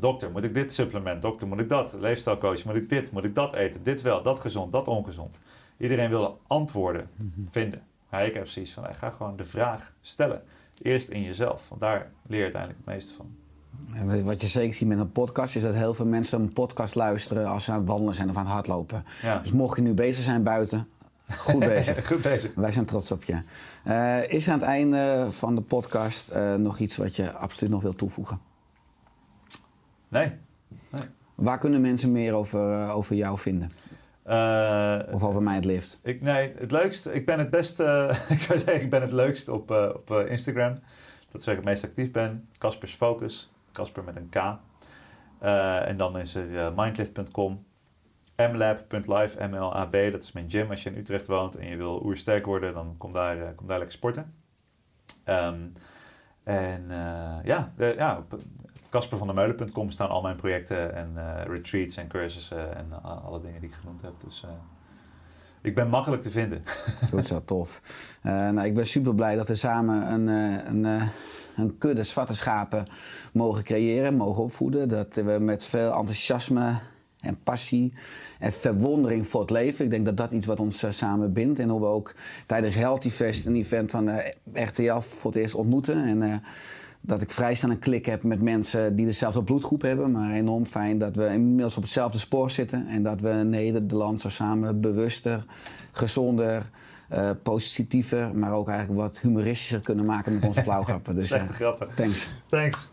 Dokter, moet ik dit supplement? Dokter, moet ik dat? Leefstijlcoach, moet ik dit? Moet ik dat eten? Dit wel, dat gezond, dat ongezond. Iedereen wil antwoorden vinden. Maar ik heb zoiets van, ga gewoon de vraag stellen. Eerst in jezelf, want daar leer je uiteindelijk het meeste van. En wat je zeker ziet met een podcast is dat heel veel mensen een podcast luisteren als ze aan het wandelen zijn of aan het hardlopen. Ja. Dus mocht je nu bezig zijn buiten, goed bezig. Goed bezig. Wij zijn trots op je. Eh, is aan het einde van de podcast eh, nog iets wat je absoluut nog wilt toevoegen? Nee. Waar kunnen mensen meer over, eh, over jou vinden? Eh, Of over mij het lift? Ik, nee, het leukste, ik ben het best, eh, ik zou zeggen, ik ben het leukst op, eh, op Instagram. Dat is waar ik het meest actief ben. Caspers Focus, Casper met een K. En dan is er mindlift.com, mlab.live, M-L-A-B, dat is mijn gym. Als je in Utrecht woont en je wil oersterk worden, dan kom daar, kom daar lekker sporten. Ehm, en ja, de, ja, op caspervandermeulen.com staan al mijn projecten en eh, retreats en cursussen en a- alle dingen die ik genoemd heb. Dus eh, ik ben makkelijk te vinden. Goed zo, tof. Eh, nou, ik ben super blij dat we samen een, eh, een, eh, een kudde zwarte schapen mogen creëren, mogen opvoeden. Dat we met veel enthousiasme en passie en verwondering voor het leven. Ik denk dat dat iets wat ons eh, samen bindt. En hoe we ook tijdens Healthy Fest, een event van eh, RTL, voor het eerst ontmoeten. En eh, dat ik vrij snel een klik heb met mensen die dezelfde bloedgroep hebben. Maar enorm fijn dat we inmiddels op hetzelfde spoor zitten. En dat we Nederland zo samen bewuster, gezonder, eh, positiever, maar ook eigenlijk wat humoristischer kunnen maken met onze flauwgrappen. Dus eh, grappen. thanks. Thanks.